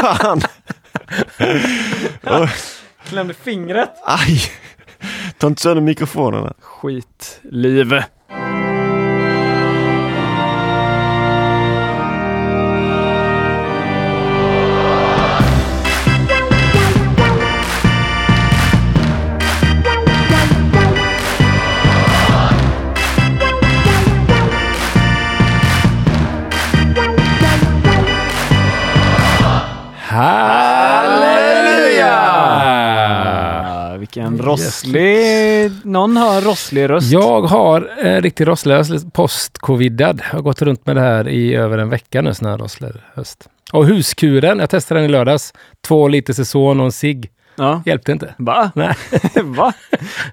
fan! Klämde fingret. Aj! Ta inte sönder mikrofonerna. Skitliv. Rosslig... Någon har rosslig röst. Jag har en riktigt rostlös post-covidad. Jag har gått runt med det här i över en vecka nu, sån här rosslig höst. Och huskuren, jag testade den i lördags. Två liter Saison och en cigg. Ja. Hjälpte inte. Va? Nej. Va?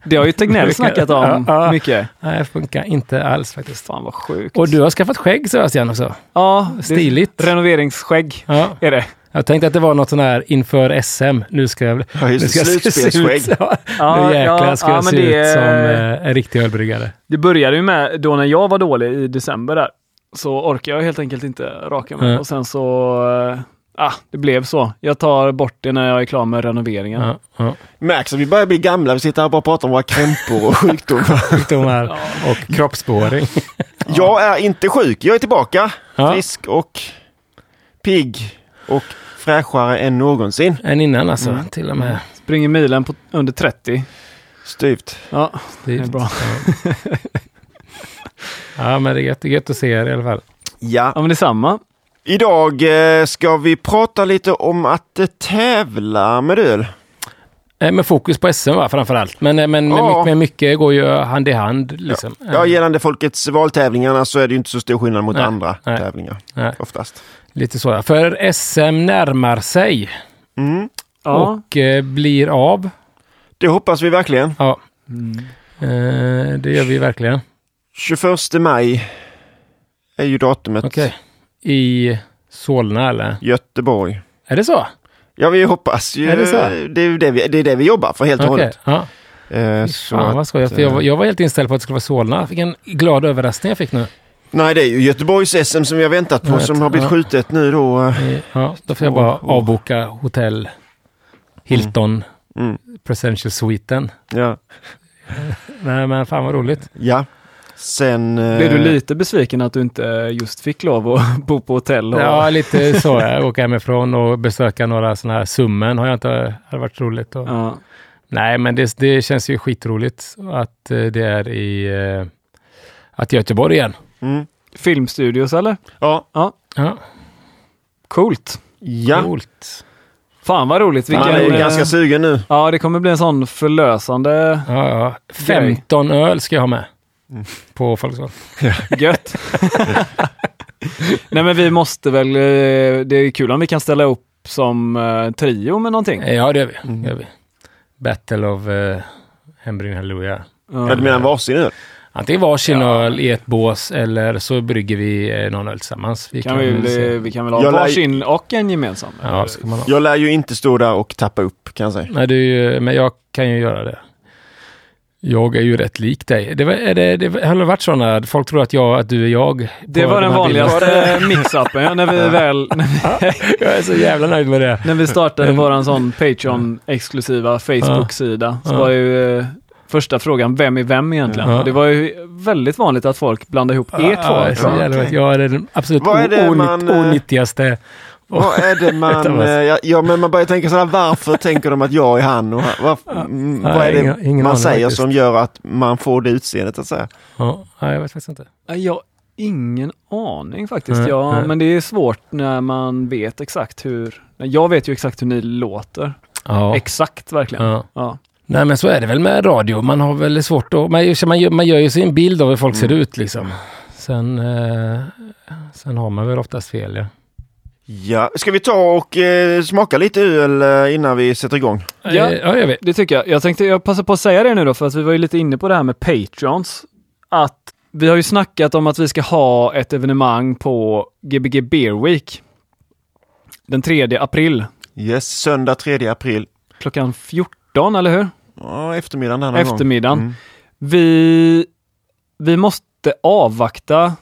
Det har ju Tegnell snackat om Ja, ja. mycket. Nej, det funkar inte alls faktiskt. Fan vad sjukt. Och du har skaffat skägg Sebastian också. ja, Stiligt. Renoveringsskägg Ja. är det. Jag tänkte att det var något sån här inför SM. Nu ska jag... Ja, just nu det. ska jag se Slutspelsskägg. ut- Ja, Ja, nu jäklar ja, ska ja, jag men se det ut som är- eh, en riktig ölbryggare. Det började ju med då när jag var dålig i december där. Så orkade jag helt enkelt inte raka mig. Mm. Och sen så... eh, Ah, det blev så. Jag tar bort det när jag är klar med renoveringen. Ja, ja. Märks att vi börjar bli gamla. Vi sitter här och bara pratar om våra krämpor och sjukdomar. Sjukdomar och kroppsspåring. Jag är inte sjuk. Jag är tillbaka. Ja. Frisk och pigg och fräschare än någonsin. Än innan alltså, Mm. till och med. Springer milen på under 30. Styvt. Ja, det är Styvt. bra. Ja, men det är gött, det är gött att se er i alla fall. Ja. Ja, men detsamma. Idag eh, ska vi prata lite om att eh, tävla med öl. Eh, Med fokus på SM va, framför allt. Men, men, Ja. mycket, men mycket går ju hand i hand. Liksom. Ja, gällande folkets valtävlingarna så är det ju inte så stor skillnad mot Nej, andra nej. tävlingar. Nej, Oftast. Lite så. För SM närmar sig Mm. Ja. och eh, blir av. Det hoppas vi verkligen. Ja, Mm. eh, det gör vi verkligen. 21 maj är ju datumet. Okej. I Solna eller? Göteborg. Är det så? Ja, vi hoppas ju. Är det så? Det är ju det vi, det är det vi jobbar för helt och Okej. hållet. Ja. Eh, så Fan att, vad skoj. För jag, var- eh, jag var helt inställd på att det skulle vara Solna. Vilken glad överraskning jag fick nu. Nej, det är ju Göteborgs-SM som vi har väntat på vet, som har blivit ja. skjutet nu då. eh, Eh, Ja, då får jag bara avboka hotell Hilton Mm. Presidential Suiten. Ja. Nej men fan vad roligt. ja. Sen... eh, Blev du lite besviken att du inte just fick lov att bo på hotell? Och... Ja, lite så. Jag åka hemifrån och besöka några sådana här summen har jag inte, hade varit roligt. Och... Ja. Nej, men det, det känns ju skitroligt att eh, det är i eh, att Göteborg igen. Mm. Filmstudios eller? Ja. Ja, Ja, coolt. Ja. coolt. Fan vad roligt. Man Vilken, är ju eh, ganska sugen nu. Ja, det kommer bli en sån förlösande Ja, ja. 15 öl ska jag ha med. Mm. På Folksam. gött. Nej men vi måste väl, eh, det är kul om vi kan ställa upp som eh, trio med någonting. Ja, det gör vi. Mm. Det gör vi. Battle of uh, Hembring Hallelujah. Ja, du menar varsin öl? Antingen varsin Ja. öl i ett bås eller så brygger vi eh, någon öl tillsammans. Vi kan vi, väl vi kan väl ha Jag lär- varsin och en gemensam? Ja, ska man ha. Jag lär ju inte stå där och tappa upp kan jag säga. Nej, ju, men jag kan ju göra det. Jag är ju rätt lik dig. Det, var, är det, det har det varit sådana, folk tror att, jag, att du är jag. Det var de den vanligaste mix-upen ja, när vi väl, när vi, Jag är så jävla nöjd med det. när vi startade våran sån Patreon-exklusiva Facebook-sida så var ju eh, första frågan, vem är vem egentligen? Ja. Och Det var ju väldigt vanligt att folk blandade ihop er två. Ja, Ja, okej. jag är den absolut är det man, eh, onyttigaste. Vad är det man... Vad- eh, ja, ja, men man börjar tänka sådär, varför tänker de att jag är han? Och han varför, mm, Ja, vad är det ingen- ingen man säger faktiskt. som gör att man får det utseendet att säga? Ja, jag vet faktiskt inte. Jag ingen aning faktiskt. Nej, ja, nej. Men det är svårt när man vet exakt hur... Jag vet ju exakt hur ni låter. Ja. Exakt verkligen. ja. Ja. Nej men så är det väl med radio. Man har väl svårt att... Man, gör- man, gör, man gör ju sin bild av hur folk ser ut liksom. Sen, eh, sen har man väl oftast fel ja. Ja, ska vi ta och eh, smaka lite öl eh, innan vi sätter igång? Ja. Eh, ja jag vet. Det tycker jag. Jag tänkte jag passar på att säga det nu då, för att vi var ju lite inne på det här med Patreons. Att vi har ju snackat om att vi ska ha ett evenemang på Gbg Beer Week. Den 3 april, Yes, söndag 3 april. klockan 14, eller hur? Ja, eftermiddagen gång. Eftermiddagen. Mm. Vi, vi måste avvakta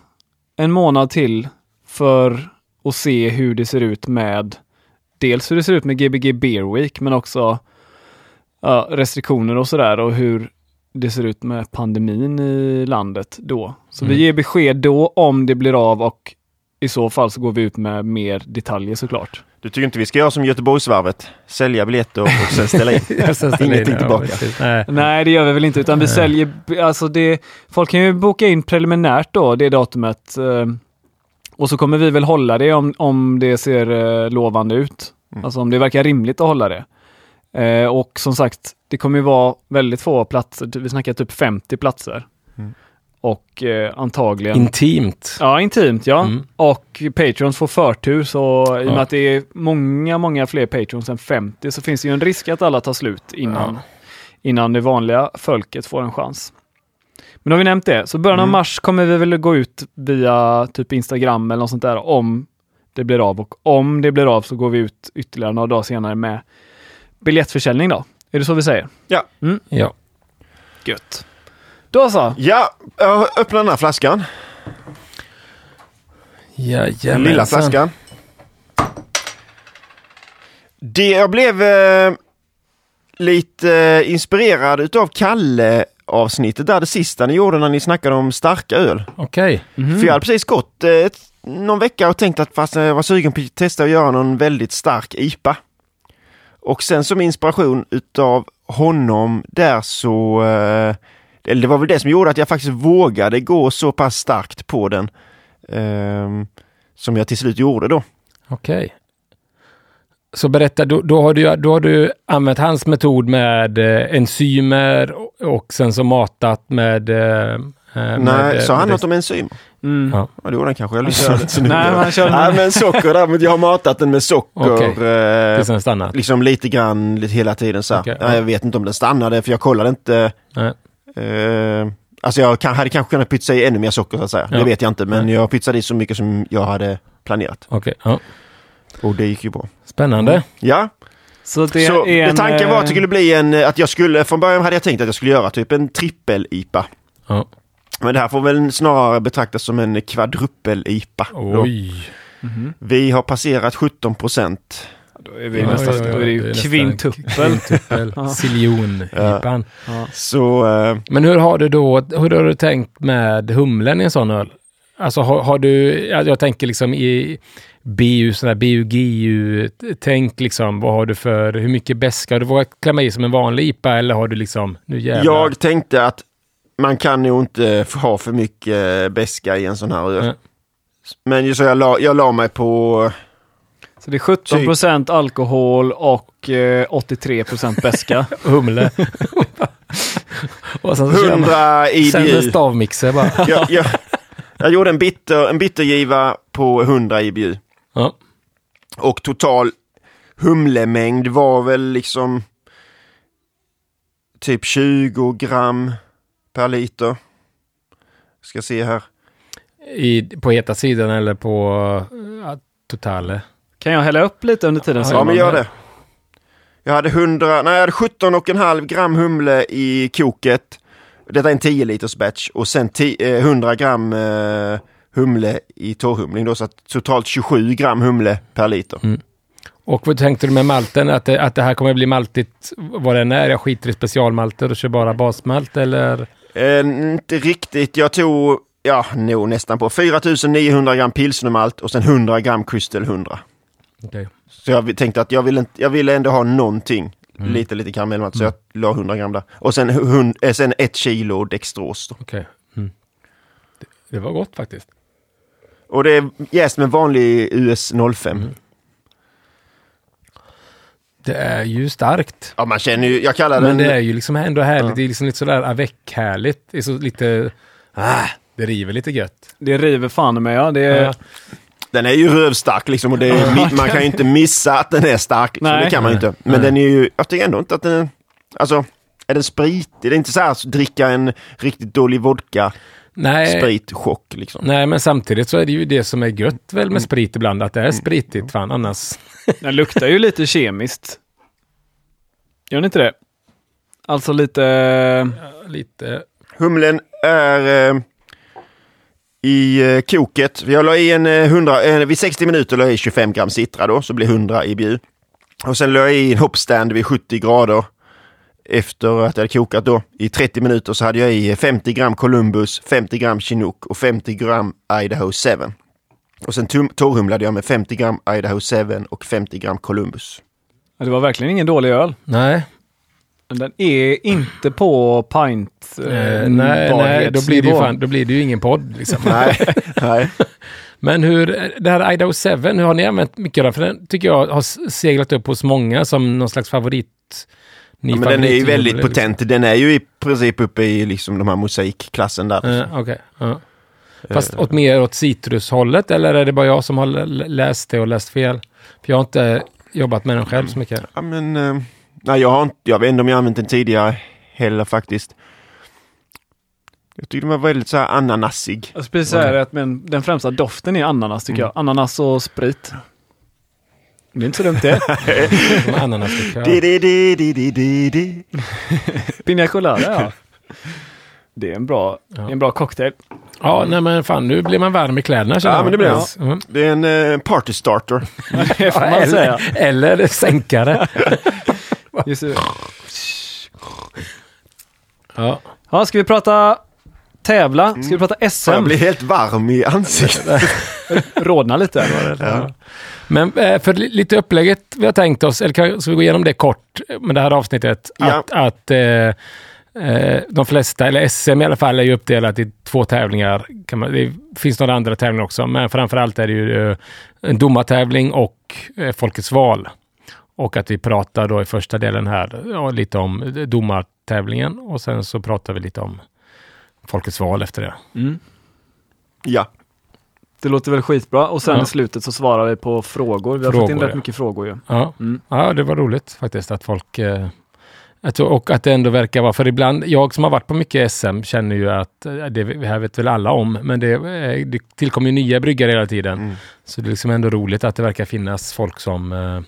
en månad till för att se hur det ser ut med dels hur det ser ut med Gbg Beer Week men också ja, restriktioner och sådär och hur det ser ut med pandemin i landet då. Så Mm. vi ger besked då om det blir av och i så fall så går vi ut med mer detaljer såklart. Du tycker inte vi ska göra som Göteborgsvarvet? Sälja biljetter och sen ställa in? Ska ställa in, Ingenting ja, tillbaka. Nej. Nej, det gör vi väl inte, utan vi Nej. säljer, alltså det, folk kan ju boka in preliminärt då, det datumet. eh, Och så kommer vi väl hålla det om, om det ser eh, lovande ut. Mm. Alltså om det verkar rimligt att hålla det. Eh, och som sagt, det kommer ju vara väldigt få platser, vi snackar typ 50 platser. Mm. Och eh, antagligen... Intimt. Ja, intimt ja. Mm. Och Patrons får förtur så i och med Ja. att det är många, många fler Patrons än 50 så finns det ju en risk att alla tar slut innan, innan det vanliga folket får en chans. Men då har vi nämnt det, så början av Mm. mars kommer vi väl gå ut via typ Instagram eller något sånt där om det blir av och om det blir av så går vi ut ytterligare några dagar senare med biljettförsäljning då. Är det så vi säger? Ja. Gött. Då så. Ja, jag öppnar den här flaskan. Jajamensan. lilla flaskan. Det, jag blev eh, lite eh, inspirerad utav Kalle avsnittet där det sista ni gjorde när ni snackade om starka öl. Okej. Mhm. För jag hade precis gått eh, ett, någon vecka och tänkt att fast jag var sugen på att testa att göra någon väldigt stark IPA. Och sen som inspiration utav honom där så, eh, eller det var väl det som gjorde att jag faktiskt vågade gå så pass starkt på den. ehm, som jag till slut gjorde då. Okej. Så berätta, då, då, har du, då har du använt hans metod med eh, enzymer och, sen så matat med... Eh, eh, Nej, med, sa han något om enzym? Mm. Ja. Ja, det gjorde han kanske. Jag lyssnade inte så Nej, noga. men han körde Nej, med- men socker där, men jag har matat den med socker. Okej. eh, det sen stannat? liksom lite grann lite hela tiden så. Okej, Nej, ja. Jag vet inte om den stannade för jag kollade inte. Nej. Eh, alltså jag kan, hade kanske kunnat pytsa i ännu mer socker så att säga. Ja. Det vet jag inte men Nej. jag pytsade i så mycket som jag hade planerat. Okej, ja. Och det gick ju bra. Spännande. Ja, Så det så är en... tanken var att det eh, skulle bli en, att jag skulle, från början hade jag tänkt att jag skulle göra typ en trippel-IPA. Ja. Men det här får väl snarare betraktas som en kvadruppel-IPA. Oj. Mhm. Vi har passerat 17 procent. Då är vi Oj, nästan, oj, oj, då är det det är ju nästan kvintuppel. Kvintuppel. Ja. Siljon-IPan. Ja. Så eh, Men hur har du då, hur har du tänkt med humlen i en sån öl? Alltså har, har du, jag, tänker liksom i BU, sån här BU-GU-tänk liksom, vad har du för, hur mycket beska? Har du vågat klämma i som en vanlig IPA eller har du liksom, nu jävlar. jag tänkte att man kan nog inte ha för mycket beska i en sån här öl. Men så jag la, jag la mig på, Så det är 17 procent alkohol och eh, 83 procent beska. Humle. och sen så kör man, 100 sen en IBU. stavmixer bara. Jag, jag, jag gjorde en, bitter, en bittergiva på 100 IBU. Ja. Och total humlemängd var väl liksom typ 20 gram per Ska se här. I, på heta sidan eller på ja, totale. Kan jag hälla upp lite under tiden? Ja, men gör det. Jag hade 100, nej jag hade 17,5 gram humle i koket. Detta är en 10 liters batch och sen 10, eh, 100 gram eh, humle i torrhumling då så att totalt 27 gram humle per liter. Och vad tänkte du med malten? Att det, att det här kommer bli maltigt vad den är? Jag skiter i specialmalter och kör bara basmalt eller? Eh, inte riktigt, jag tog, ja nog nästan på 4900 gram pilsnermalt och sen 100 gram crystal 100. Okej. Så jag tänkte att jag ville, inte, jag ville ändå ha någonting. Mm. Lite, lite karamellmalt, så jag la 100 gram där. Och sen, hund, eh, sen ett kilo dextros. Okej. Mm. Det, det var gott faktiskt. Och det är jäst med vanlig US 05. Mm. Det är ju starkt. Ja, man känner ju, jag kallar Men den... det är ju liksom ändå härligt. Ja. Det är liksom lite sådär avec-härligt. Det är så lite... Ah, det river lite gött. Det river fan med ja. Det är, Ja. Den är ju rövstark liksom och det är, man kan ju inte missa att den är stark. Liksom. Nej. Det kan man ju inte. Men Nej. den är ju, jag tycker ändå inte att den är, alltså, är den spritig? Det är inte så här att dricka en riktigt dålig vodka, Nej, spritchock liksom. nej, men samtidigt så är det ju det som är gött väl med sprit ibland. Att det är spritigt. Fan, annars... Den luktar ju lite kemiskt. Gör den inte det? Alltså lite... Lite... Humlen är eh, i eh, koket. Jag la i en eh, 100, eh, vid 60 minuter la jag i 25 gram citra då, så blir 100 IBU. Och sen la jag i en hoppstand vid 70 grader. Efter att det hade kokat då. I 30 minuter så hade jag i 50 gram Columbus, 50 gram Chinook och 50 gram Idaho 7. Och sen torrhumlade jag med 50 gram Idaho 7 och 50 gram Columbus. Det var verkligen ingen dålig öl. Nej, Den är inte på pint eh, nej, nej då, blir det ju fan, då blir det ju ingen podd. Liksom. Nej, nej. Men hur, det här Idaho 7, hur har ni använt mycket av den? För den tycker jag har seglat upp hos många som någon slags favorit. Ja, men den är ju väldigt potent. Den är ju i princip uppe i liksom de här mosaikklassen där. Eh, Okej. ja. Fast åt mer åt citrushållet eller är det bara jag som har lä- läst det och läst fel? För jag har inte jobbat med den själv så mycket. Ja, men, eh, nej, jag, har inte, jag vet inte om jag använt den tidigare heller faktiskt. Jag tyckte den var väldigt så här ananasig. Jag skulle säga att men den främsta doften är ananas tycker jag. Ananas och sprit. Det är inte så dumt det. Som ananaslikör. Di, di, di, di, di, di, di. Pina colada ja. Det är en bra, är en bra cocktail. Ja, nej men fan nu blir man varm i kläderna Ja, men det blir Ja. Mm. Det är en eh, party starter. Det får man eller, säga. eller sänkare. Just det. ja. Ja, ska vi prata tävla? Ska vi prata Jag SM? blir helt varm i ansiktet. Rodna lite. Ja. Men eh, för li- lite upplägget vi har tänkt oss, eller ska vi gå igenom det kort med det här avsnittet? Ja. Att, att eh, eh, de flesta, eller SM i alla fall, är ju uppdelat i två tävlingar. Man, det finns några andra tävlingar också, men framförallt är det ju en domartävling och Folkets val. Och att vi pratar då i första delen här ja, lite om domartävlingen och sen så pratar vi lite om Folkets val efter det. Mm. Ja, Det låter väl skitbra och sen Ja. i slutet så svarar vi på frågor. Vi har fått in Frågor, rätt ja. mycket frågor ju. Ja. Mm. ja, det var roligt faktiskt att folk... Eh, att, och att det ändå verkar vara, för ibland, jag som har varit på mycket SM känner ju att, eh, det det här vet väl alla om, men det, eh, det tillkommer ju nya bryggare hela tiden. Mm. Så det är liksom ändå roligt att det verkar finnas folk som eh,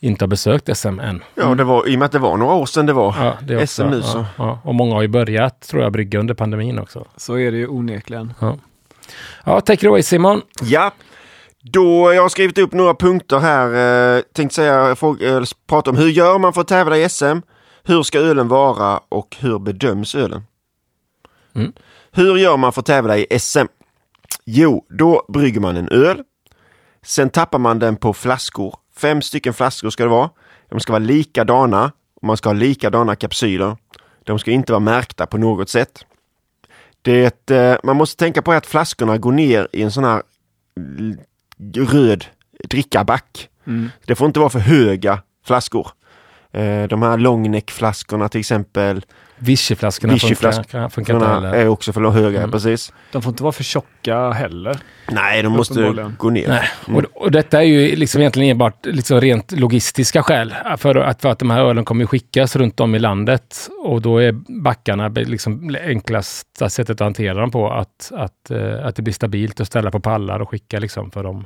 inte har besökt SM än. ja det var, i och med att det var några år sedan det var Ja, det är SM nu så. Ja, ja. Och många har ju börjat, tror jag, brygga under pandemin också. Så är det ju onekligen. Ja, take it away Simon. Ja, då jag har skrivit upp några punkter här. Eh, tänkte säga, fråga, eller prata om hur gör man för att tävla i SM? Hur ska ölen vara och hur bedöms ölen? Mm. Hur gör man för att tävla i SM? Jo, då brygger man en öl. Sen tappar man den på flaskor. Fem stycken flaskor ska det vara. De ska vara likadana och man ska ha likadana kapsyler. De ska inte vara märkta på något sätt. Det eh, man måste tänka på att flaskorna går ner i en sån här röd drickaback. Mm. Det får inte vara för höga flaskor. Eh, De här långneckflaskorna till exempel. Vichyflaskorna Vichyflask- funkar, funkar inte heller. är också för höga, Mm. precis. De får inte vara för tjocka heller. Nej, de måste gå ner. Nej, Mm. och, och detta är ju liksom egentligen enbart liksom rent logistiska skäl. För att, för att de här ölen kommer skickas runt om i landet och då är backarna liksom enklaste sättet att hantera dem på att, att, eh, att det blir stabilt att ställa på pallar och skicka liksom för dem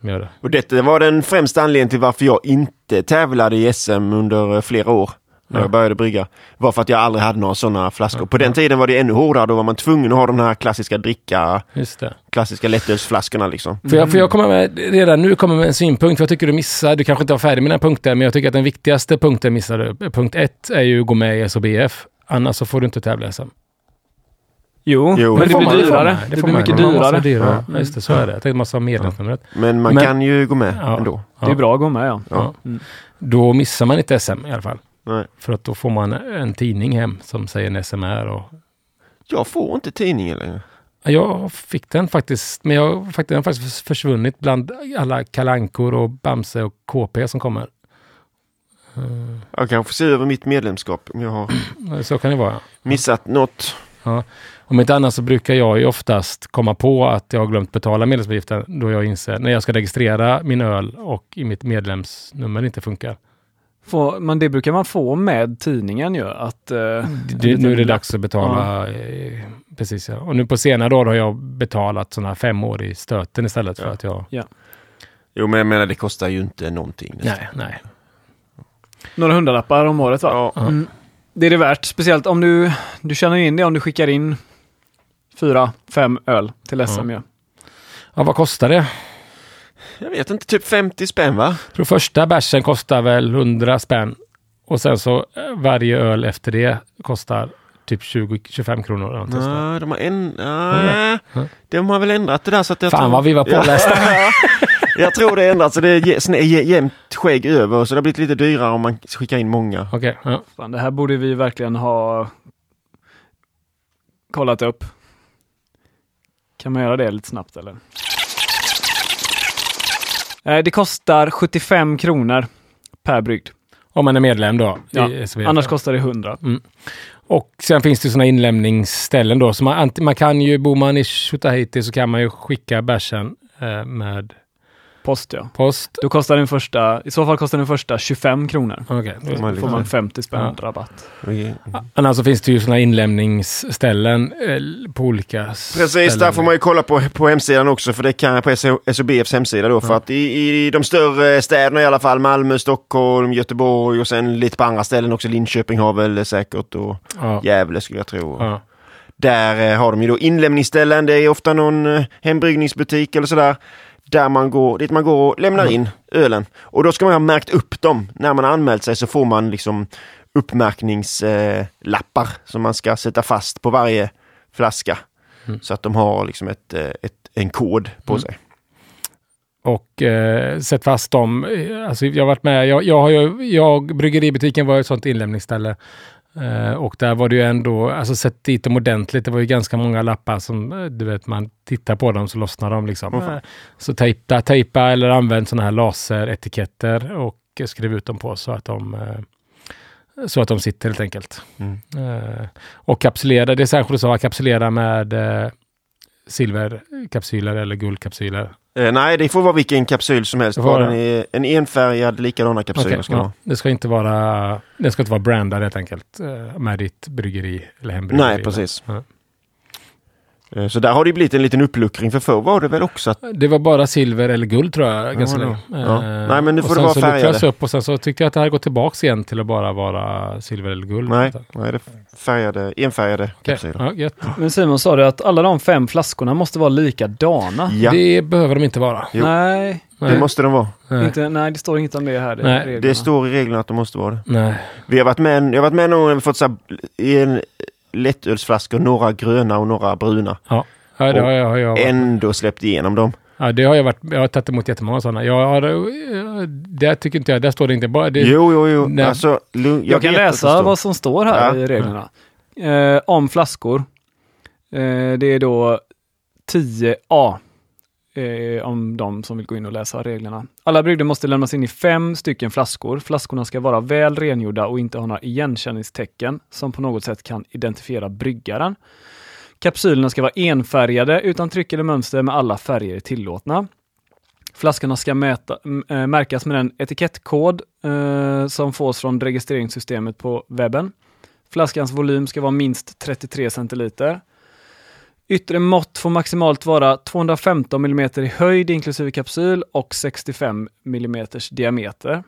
som gör det. Och detta var den främsta anledningen till varför jag inte tävlade i SM under eh, flera år. När Ja. jag började brygga. Var för att jag aldrig hade några sådana flaskor. På den tiden var det ännu hårdare. Då var man tvungen att ha de här klassiska dricka, Just det. klassiska lättölsflaskorna liksom. Får jag, får jag komma med, redan nu komma med en synpunkt? För jag tycker du missar, du kanske inte var färdig med den här punkten, men jag tycker att den viktigaste punkten missade du. Punkt ett är ju att gå med i SOBF. Annars så får du inte tävla SM. Jo, Jo. men det blir dyrare. Det, får blir mycket Man dyrare. dyrare. Ja, just det, så är det. Jag tänkte man ha medlemsnumret. Men man Men- kan ju gå med Ja. ändå. Det är bra att gå med ja. Ja. Mm. Då missar man inte SM i alla fall. Nej. För att då får man en tidning hem som säger en SMR. Och... Jag får inte tidningen längre. Ja, Jag fick den faktiskt, men jag, faktiskt, den har faktiskt försvunnit bland alla kalankor och Bamse och KP som kommer. Jag kanske får se över mitt medlemskap om jag har Så kan det vara. missat något. Om inte annat så brukar jag ju oftast komma på att jag har glömt betala medlemsavgiften då jag inser när jag ska registrera min öl och i mitt medlemsnummer inte funkar. Få, men det brukar man få med tidningen ju. Att, eh, Det, nu är det dags att betala. Eh, precis ja. Och nu på senare år har jag betalat sådana här fem år i stöten istället för Ja. att jag... Jo men jag menar det kostar ju inte någonting. nästan. Nej, nej. Några hundralappar om året va? Ja. Ja. Mm. Det är det värt. Speciellt om du, du känner in det om du skickar in fyra, fem öl till SM ju. Ja, vad kostar det? Jag vet inte, typ 50 spänn va? Jag tror första bärsen kostar väl 100 spänn. Och sen så eh, varje öl efter det kostar typ 20-25 kronor. eller någonting sånt där. Nej, de har, en, nej, de har väl ändrat det där så att jag Fan tror... vad vi var pålästa. Ja, jag tror det är ändrat så det är jämnt skägg över så det har blivit lite dyrare om man skickar in många. Okej, ja. Fan, det här borde vi verkligen ha kollat upp. Kan man göra det lite snabbt eller? Eh, Det kostar 75 kronor per brygd. Om man är medlem då. Ja. Annars kostar det 100. Och sen finns det sådana inlämningsställen då. Så man, man kan ju, bor man i Tjotahejti så kan man ju skicka bärsen eh, med Post ja. post. Då kostar den första, i så fall kostar den första 25 kronor. Okej. Får man Då får liksom- man 50 spänn Ja. rabatt. Annars så finns det ju sådana inlämningsställen eh, på olika Precis, ställen. där får man ju kolla på, på hemsidan också för det kan jag på SOBFs hemsida då. För att i, i de större städerna i alla fall, Malmö, Stockholm, Göteborg och sen lite på andra ställen också. Linköping har väl säkert och Ja. Gävle skulle jag tro. Ja. Där eh, har de ju då inlämningsställen. Det är ofta någon eh, hembryggningsbutik eller sådär. Där man går, dit man går och lämnar in ölen. Och då ska man ha märkt upp dem. När man har anmält sig så får man liksom uppmärkningslappar eh, som man ska sätta fast på varje flaska. Så att de har liksom ett, eh, ett, en kod på sig. Och eh, sätt fast dem. Eh, Alltså, jag har varit med, jag, jag har ju, jag, bryggeributiken var ett sånt inlämningsställe. Eh, och där var det ju ändå, alltså sätt dit dem ordentligt. Det var ju ganska många lappar som, eh, du vet, man tittar på dem så lossnar de liksom. Fan. Eh, så tejpa, tejpa eller använd sådana här laseretiketter och skriv ut dem på så att de så att de sitter helt enkelt. Mm. Och kapsylera, det är särskilt så att kapsylera med silverkapsyler eller guldkapsyler. Eh, nej, det får vara vilken kapsyl som helst. Bara den är en enfärgad likadana kapsyler Okej, ska ja. Det ska inte vara, det ska inte vara brandad helt enkelt eh, med ditt bryggeri eller hembryggeri. Nej, precis. Ja. Eh, Så där har det ju blivit en liten uppluckring. För förr var det väl också att Det var bara silver eller guld tror jag ganska Ja, länge. ja. Eh, Nej, men nu och får det vara så färgade. det upp och sen så tyckte jag att det här gått tillbaks igen till att bara vara silver eller guld. Nej, nej det är färgade, enfärgade kapsyler. ja. Men Simon sa det att alla de fem flaskorna måste vara likadana. Ja, Det behöver de inte vara. Jo. Nej, det Nej. måste de vara. Nej. inte, nej, det står inget om det här. Nej, reglerna. Det står i reglerna att de måste vara det. Nej. Vi har varit med, jag har varit med någon gång vi fått så här, i en lättölsflaskor, några gröna och några bruna. Ja, ja det har jag, har jag. Ändå släppt igenom dem. Ja, det har jag varit. Jag har tagit emot jättemånga sådana. Jag har, där tycker inte jag, där står det inte bara. Det, Jo, jo, jo. Nej. Alltså, lugn, Jag, kan det läsa vad som står här Ja. i reglerna. Eh, om flaskor. Eh, det är då 10a. Eh, om de som vill gå in och läsa reglerna. Alla brygder måste lämnas in i fem stycken flaskor. Flaskorna ska vara väl rengjorda och inte ha några igenkänningstecken som på något sätt kan identifiera bryggaren. Kapsylerna ska vara enfärgade utan tryck eller mönster med alla färger tillåtna. Flaskorna ska mäta, äh, märkas med en etikettkod äh, eh, som fås från registreringssystemet på webben. Flaskans volym ska vara minst 33 centiliter. Yttre mått får maximalt vara 215 mm i höjd inklusive kapsyl och 65 mm diameter.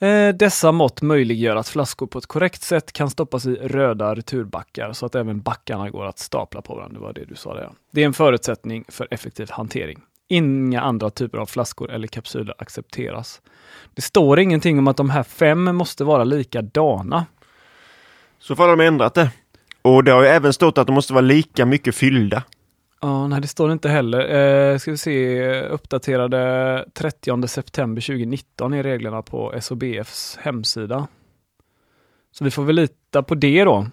Eh, dessa mått möjliggör att flaskor på ett korrekt sätt kan stoppas i röda returbackar så att även backarna går att stapla på varandra. Det var det du sa där. Det är en förutsättning för effektiv hantering. Inga andra typer av flaskor eller kapsyler accepteras. Det står ingenting om att de här fem måste vara likadana. Så får de ändrat det. Och det har ju även stått att de måste vara lika mycket fyllda. Ja, nej, det står inte heller. Eh, ska vi se, uppdaterade 30 september 2019 är reglerna på SOBFs hemsida. Så vi får väl lita på det då.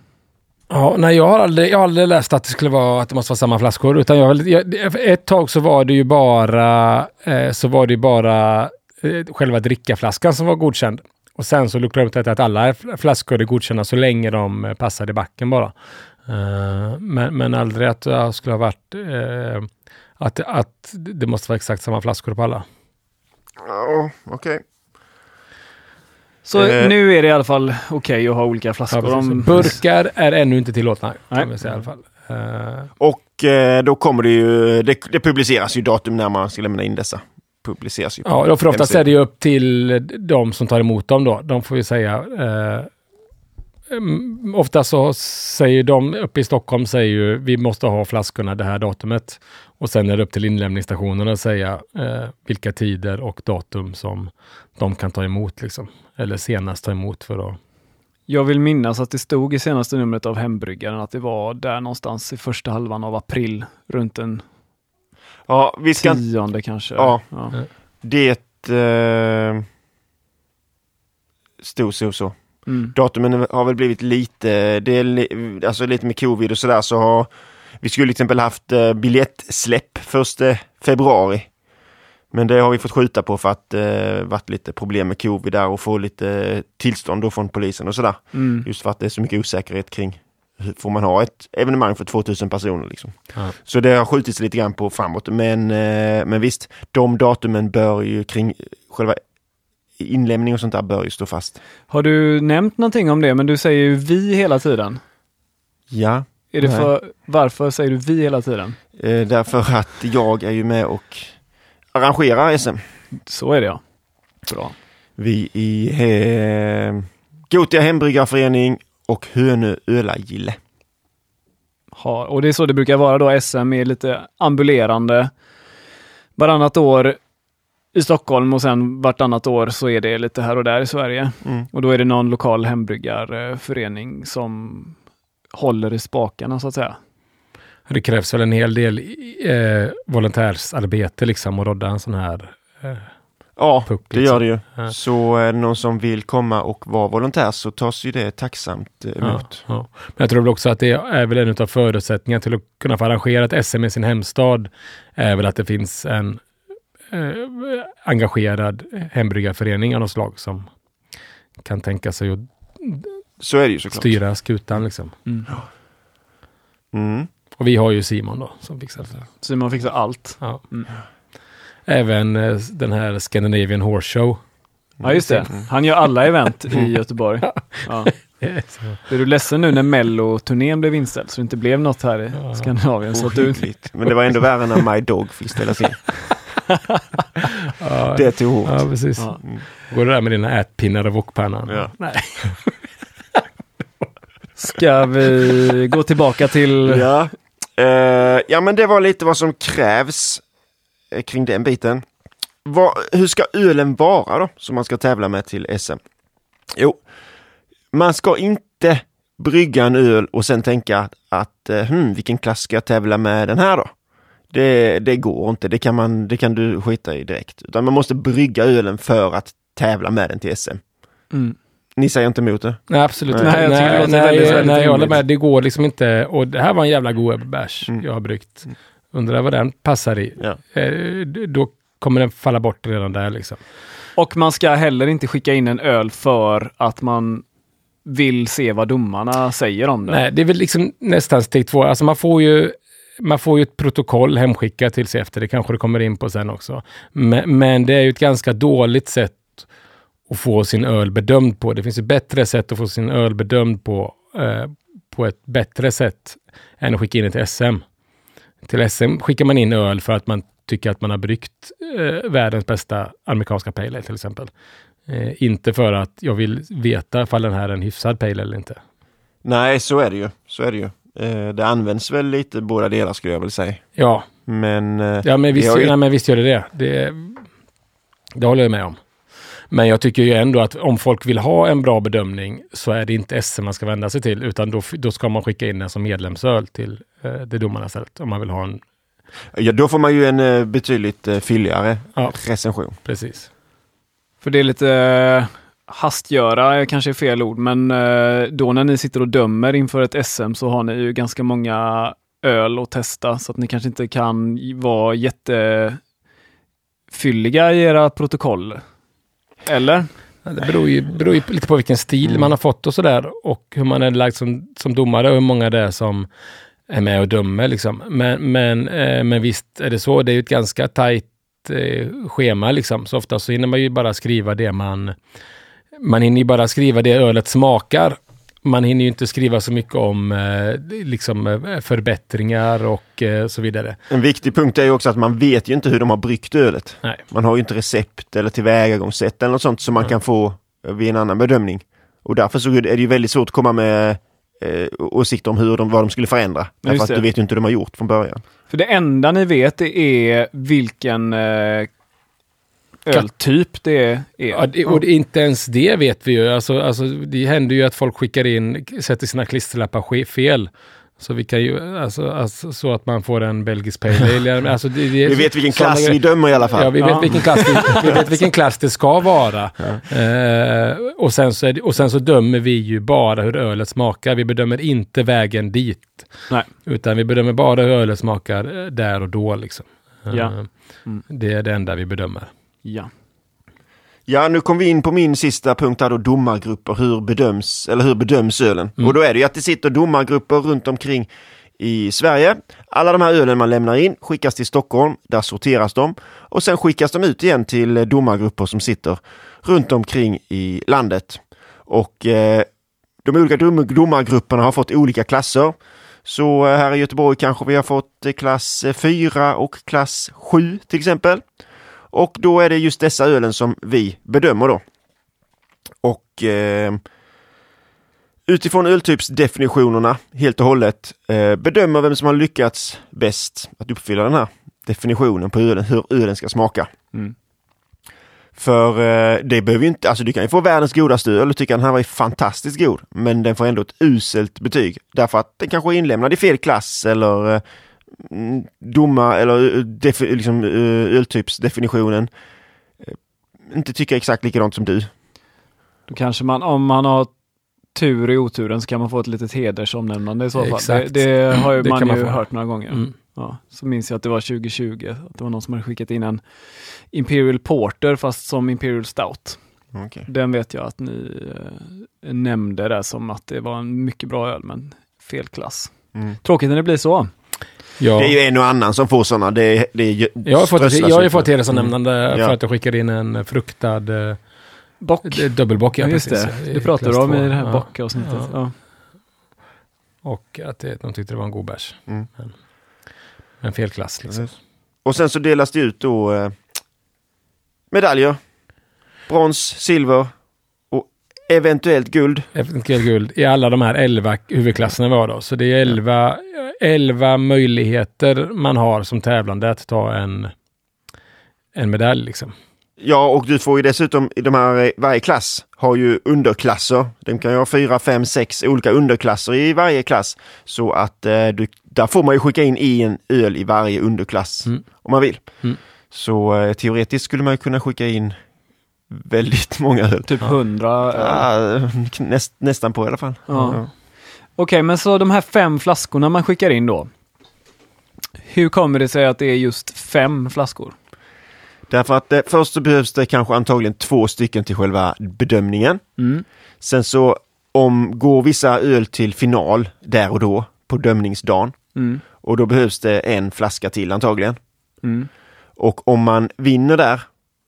Ja, nej, jag har, aldrig, jag har aldrig läst att det skulle vara att det måste vara samma flaskor. Utan jag, jag, ett tag så var det ju bara, eh, så var det ju bara eh, själva drickaflaskan som var godkänd. Och sen så luckrade de upp det att alla flaskor är godkända så länge de eh, passar i backen bara. Eh, men, men aldrig att det skulle ha varit eh, att, att det måste vara exakt samma flaskor på alla. Ja, okej. Så Eh. nu är det i alla fall okej att ha olika Ja, flaskor. precis. om- Burkar är ännu inte tillåtna. Nej. Kan säga i alla fall. Eh, Och då kommer det ju, det, det publiceras ju datum när man ska lämna in dessa. Publiceras ju. på Ja, för oftast är det ju upp till de som tar emot dem då. De får ju säga, eh, mm, ofta så säger de uppe i Stockholm säger ju vi måste ha flaskorna det här datumet. Och sen är det upp till inlämningsstationerna att säga eh, vilka tider och datum som de kan ta emot liksom. Eller senast ta emot för att Jag vill minnas att det stod i senaste numret av Hembryggaren att det var där någonstans i första halvan av april, runt den Ja, vi ska... tionde kanske. Ja. Ja. Det eh, stod så så. Mm. Datumen har väl blivit lite, det är li, alltså lite med covid och sådär så har vi skulle till exempel haft eh, biljettsläpp första februari. Men det har vi fått skjuta på för att det eh, varit lite problem med covid där och få lite tillstånd då från polisen och sådär. Mm. Just för att det är så mycket osäkerhet kring får man ha ett evenemang för 2000 personer liksom. Ja. Så det har skjutits lite grann på framåt. Men, eh, men visst, de datumen bör ju kring själva inlämning och sånt där bör ju stå fast. Har du nämnt någonting om det? Men du säger ju vi hela tiden. Ja, Är det Nej. för, varför säger du vi hela tiden? eh, därför att jag är ju med och arrangerar SM. Så är det ja. Bra. Vi i eh, Gotia Hembryggarförening och Hönö Ölagille. Har, och det är så det brukar vara då. SM är lite ambulerande. Varannat år i Stockholm och sen vartannat år så är det lite här och där i Sverige. Mm. Och då är det någon lokal hembryggarförening som håller i spakarna så att säga. Det krävs väl en hel del eh, volontärsarbete liksom att rodda en sån här eh, Ja, puck. det liksom. gör det ju. Ja. Så är det någon som vill komma och vara volontär så tas ju det tacksamt eh, Ja, emot. ja. Men jag tror väl också att det är väl en av förutsättningarna till att kunna få arrangera ett SM i sin hemstad är väl att det finns en eh, engagerad hembryggarförening av något slag som kan tänka sig att Så är det ju såklart. styra skutan liksom. Mm. Mm. Och vi har ju Simon då som fixar det. Simon fixar allt. Ja. Mm. Även eh, den här Scandinavian Horse Show. Ja, just det. Han gör alla event i Göteborg. Ja. Är du ledsen nu när Mello-turnén blev inställd så det inte blev något här i Ja. Skandinavien? Så att du. Men det var ändå värre när My Dog fick ställas in. Ja, Det tog hårt. ja precis. Ja. Går det där med dina ätpinnar och wokpannan? Ja. Nej. ska vi gå tillbaka till... Ja. Eh, ja, men det var lite vad som krävs kring den biten. Vad, hur ska ölen vara då, som man ska tävla med till SM? Jo, man ska inte brygga en öl och sen tänka att eh, hmm, vilken klass ska jag tävla med den här då? Det, det går inte, det kan, man, det kan du skita i direkt. Utan man måste brygga ölen för att tävla med den till SM. Mm. Ni säger inte emot det? Nej, absolut Nej, inte. jag Nej, låter nej, väldigt, nej, väldigt jag håller med. Det går liksom inte. Och det här var en jävla god bärs Mm. jag har bryggt. Undrar vad den passar i. Ja. Eh, då kommer den falla bort redan där liksom. Och man ska heller inte skicka in en öl för att man vill se vad domarna säger om det. Nej, det är väl liksom nästan steg två. Alltså man får ju man får ju ett protokoll hemskickat till sig efter. Det kanske det kommer in på sen också. Men, men det är ju ett ganska dåligt sätt att få sin öl bedömd på. Det finns ju bättre sätt att få sin öl bedömd på, eh, på ett bättre sätt än att skicka in till SM. Till SM skickar man in öl för att man tycker att man har bryggt eh, världens bästa amerikanska pale ale till exempel. Eh, inte för att jag vill veta ifall den här är en hyfsad pale ale eller inte. Nej, så är det ju. Så är det ju. Eh, det används väl lite båda delar skulle jag väl säga. Ja, Men, eh, Ja, men visst, ju- nej, men visst gör det det. det. Det håller jag med om. Men jag tycker ju ändå att om folk vill ha en bra bedömning så är det inte SM man ska vända sig till, utan då, då ska man skicka in den som medlemsöl till eh, det domarna stället. Om man vill ha en, ja, då får man ju en eh, betydligt eh, fylligare Ja. recension. precis. För det är lite eh, hastgöra, kanske är fel ord, men eh, då när ni sitter och dömer inför ett SM så har ni ju ganska många öl att testa så att ni kanske inte kan vara jättefylliga i era protokoll. Eller? Det beror ju, beror ju lite på vilken stil Mm. man har fått och sådär och hur man är lagd som, som domare och hur många det är som är med och dömer. Liksom. Men, men, eh, men visst är det så. Det är ju ett ganska tajt eh, schema liksom. Så ofta så hinner man ju bara skriva det man... Man hinner ju bara skriva det ölet smakar. Man hinner ju inte skriva så mycket om eh, liksom, eh, förbättringar och eh, så vidare. En viktig punkt är ju också att man vet ju inte hur de har bryggt ölet. Nej. Man har ju inte recept eller tillvägagångssätt eller något sånt som man kan få vid en annan bedömning. Och därför så är det ju väldigt svårt att komma med eh, åsikter om hur de, vad de skulle förändra. Därför att du vet ju inte hur de har gjort från början. För det enda ni vet är vilken eh, öltyp det är. Ja, det, och det, inte ens det vet vi ju. Alltså, alltså, det händer ju att folk skickar in, sätter sina klisterlappar ske- fel. Så vi kan ju, alltså, alltså, så att man får en belgisk pale ale. Alltså, det, det, Vi vet vilken klass vi dömer i alla fall. Ja, vi vet, Ja. Vilken klass vi, vi vet vilken klass det ska vara. Eh, och, sen så är det, och sen så dömer vi ju bara hur ölet smakar. Vi bedömer inte vägen dit. Nej. Utan vi bedömer bara hur ölet smakar eh, där och då. Liksom. Eh, Ja. Mm. Det är det enda vi bedömer. Ja. Ja, nu kom vi in på min sista punkt här då, domargrupper. Hur bedöms, eller hur bedöms ölen? Mm. Och då är det ju att det sitter domargrupper runt omkring i Sverige. Alla de här ölen man lämnar in skickas till Stockholm, där sorteras de och sen skickas de ut igen till eh, domargrupper som sitter runt omkring i landet. Och eh, de olika dom domargrupperna har fått olika klasser. Så eh, här i Göteborg kanske vi har fått eh, klass 4 och klass 7 till exempel. Och då är det just dessa ölen som vi bedömer då. Och eh, utifrån öltypsdefinitionerna helt och hållet eh, bedömer vem som har lyckats bäst att uppfylla den här definitionen på ölen, hur ölen ska smaka. Mm. För eh, det behöver ju inte, alltså du kan ju få världens godaste öl och tycka att den här var fantastiskt god. Men den får ändå ett uselt betyg. Därför att den kanske är inlämnad i fel klass eller mm, domar eller eh, defi, liksom, eh, öltypsdefinitionen eh, inte tycker exakt likadant som du. Då kanske man, om man har tur i oturen så kan man få ett litet hedersomnämnande i så fall. Det, Exakt. det har ju Det man man ju få. hört några gånger. Mm. Ja, så minns jag att det var 2020, att det var någon som hade skickat in en Imperial Porter fast som Imperial Stout. Okay. Den vet jag att ni eh, nämnde där som att det var en mycket bra öl men fel klass. Mm. Tråkigt när det blir så. Ja. Det är ju en och annan som får sådana. Det, det är, Jag har fått, jag har ju fått hedersomnämnande Mm. Ja. för att jag skickade in en fruktad eh, Bock. dubbelbock. Ja, just precis, det. Det pratade du om i det här Ja. bockavsnittet. Ja. Ja. Och att det, de tyckte det var en god bärs. Mm. Men, men fel klass liksom. Och sen så delas det ut då eh, medaljer. Brons, silver eventuellt guld. Eventuellt guld i alla de här elva huvudklasserna var då. Så det är elva, elva möjligheter man har som tävlande att ta en, en medalj liksom. Ja, och du får ju dessutom i de här, varje klass har ju underklasser. De kan ju ha fyra, fem, sex olika underklasser i varje klass. Så att eh, du, där får man ju skicka in en öl i varje underklass Mm. om man vill. Mm. Så eh, teoretiskt skulle man ju kunna skicka in väldigt många öl. Typ 100 öl. Ja, näst, nästan på i alla fall. Ja. Okej, men så de här fem flaskorna man skickar in då. Hur kommer det sig att det är just fem flaskor? Därför att eh, först så behövs det kanske antagligen två stycken till själva bedömningen. Mm. Sen så om går vissa öl till final där och då på dömningsdagen Mm. och då behövs det en flaska till antagligen. Mm. Och om man vinner där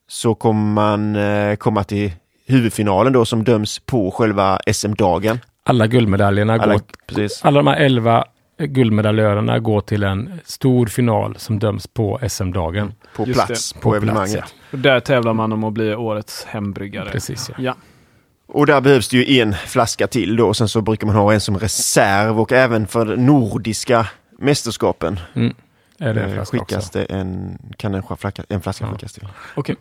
så kommer man eh, komma till huvudfinalen då som döms på själva SM-dagen. Alla guldmedaljerna Alla, går, precis. alla de här elva guldmedaljörerna går till en stor final som döms på SM-dagen. På Just plats på, På plats, evenemanget. Och där tävlar man om att bli årets hembryggare. Precis ja. Ja. Och där behövs det ju en flaska till då. Sen så brukar man ha en som reserv och även för nordiska mästerskapen Är det en eh, skickas det en, kan en flaska, en flaska Ja. skickas till.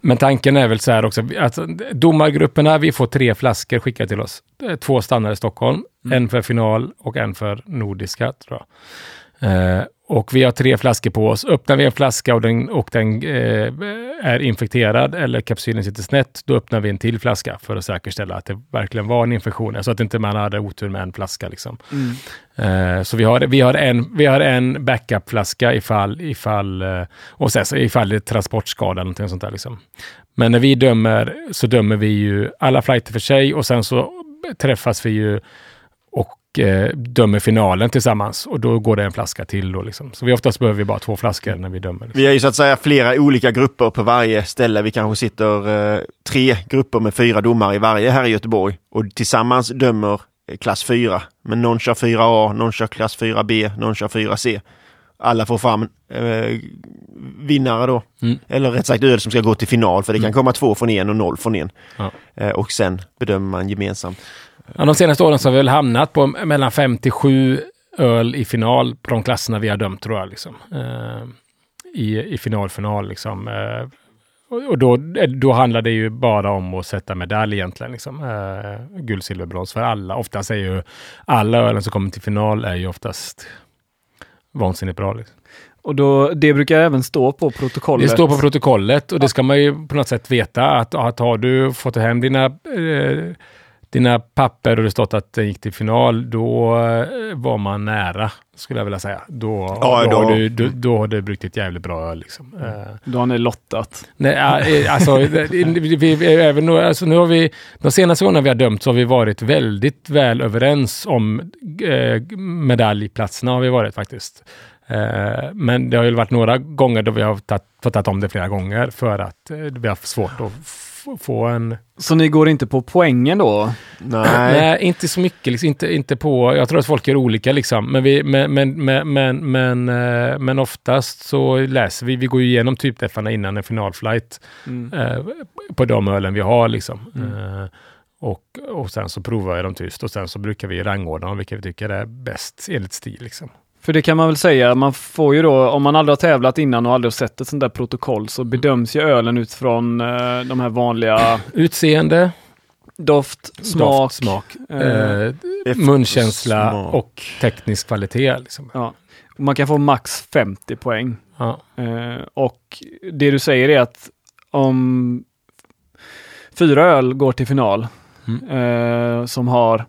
Men tanken är väl så här också, att domargrupperna, vi får tre flaskor skickat till oss. Eh, Två stannar i Stockholm, Mm. en för final och en för nordiska. Tror jag. Eh, och vi har tre flaskor på oss. Öppnar vi en flaska och den, och den eh, är infekterad eller kapsylen sitter snett, då öppnar vi en till flaska för att säkerställa att det verkligen var en infektion. Så att inte man hade otur med en flaska. Liksom. Mm. Eh, så vi har, vi har en, vi har en backupflaska ifall, ifall, eh, och sen ifall det är transportskada eller någonting sånt där. Liksom. Men när vi dömer så dömer vi ju alla flighter för sig och sen så träffas vi ju eh, dömer finalen tillsammans och då går det en flaska till. Då, liksom. Så vi oftast behöver vi bara två flaskor när vi dömer. Liksom. Vi har ju så att säga flera olika grupper på varje ställe. Vi kanske sitter eh, tre grupper med fyra domare i varje här i Göteborg och tillsammans dömer eh, klass 4. Men någon kör 4A, någon kör klass 4B, någon kör 4C. Alla får fram eh, vinnare då. Mm. Eller rätt sagt öl som ska gå till final för det kan komma två från en och noll från en. Ja. Eh, och sen bedömer man gemensamt. Ja, de senaste åren så har vi väl hamnat på mellan 5 till 7 öl i final på de klasserna vi har dömt tror jag. Liksom. Eh, I i final, final liksom. Eh, och då, då handlar det ju bara om att sätta medalj egentligen. Liksom. Eh, guld, silver, brons för alla. Oftast är ju alla ölen som kommer till final är ju oftast vansinnigt bra. Liksom. Och då, det brukar även stå på protokollet. Det står på protokollet och det ska man ju på något sätt veta att, att har du fått hem dina, eh, dina papper och det stått att den gick till final, då eh, var man nära, skulle jag vilja säga. Då, Ja, då, då- Har, du, då, då har du brukit ett jävligt bra öl. Liksom. Eh, Då har ni lottat. Nej, äh, alltså, vi, vi, även, nu- alltså, nu har vi, de senaste gångerna vi har dömt så har vi varit väldigt väl överens om eh, medaljplatserna har vi varit faktiskt. Eh, men det har ju varit några gånger då vi har tagit, fått ta om det flera gånger för att eh, vi har haft svårt att få en... Så ni går inte på poängen då? Nej. Nej, inte så mycket. Liksom, inte, inte på, jag tror att folk gör olika liksom. Men, vi, men, men, men, men, men, eh, men oftast så läser vi, vi går ju igenom typträffarna innan en finalflight Mm. eh, på de ölen vi har liksom. Mm. Eh, och, och sen så provar jag dem tyst och sen så brukar vi rangordna dem vilka vi tycker är bäst enligt stil. Liksom. För det kan man väl säga, man får ju då, om man aldrig har tävlat innan och aldrig har sett ett sånt där protokoll så bedöms ju ölen utifrån eh, de här vanliga Utseende, doft, smak. doft, smak eh, eh, munkänsla smak. och teknisk kvalitet. Liksom. ja. Man kan få max 50 poäng. Ja. Eh, och det du säger är att om fyra öl går till final Mm. eh, som har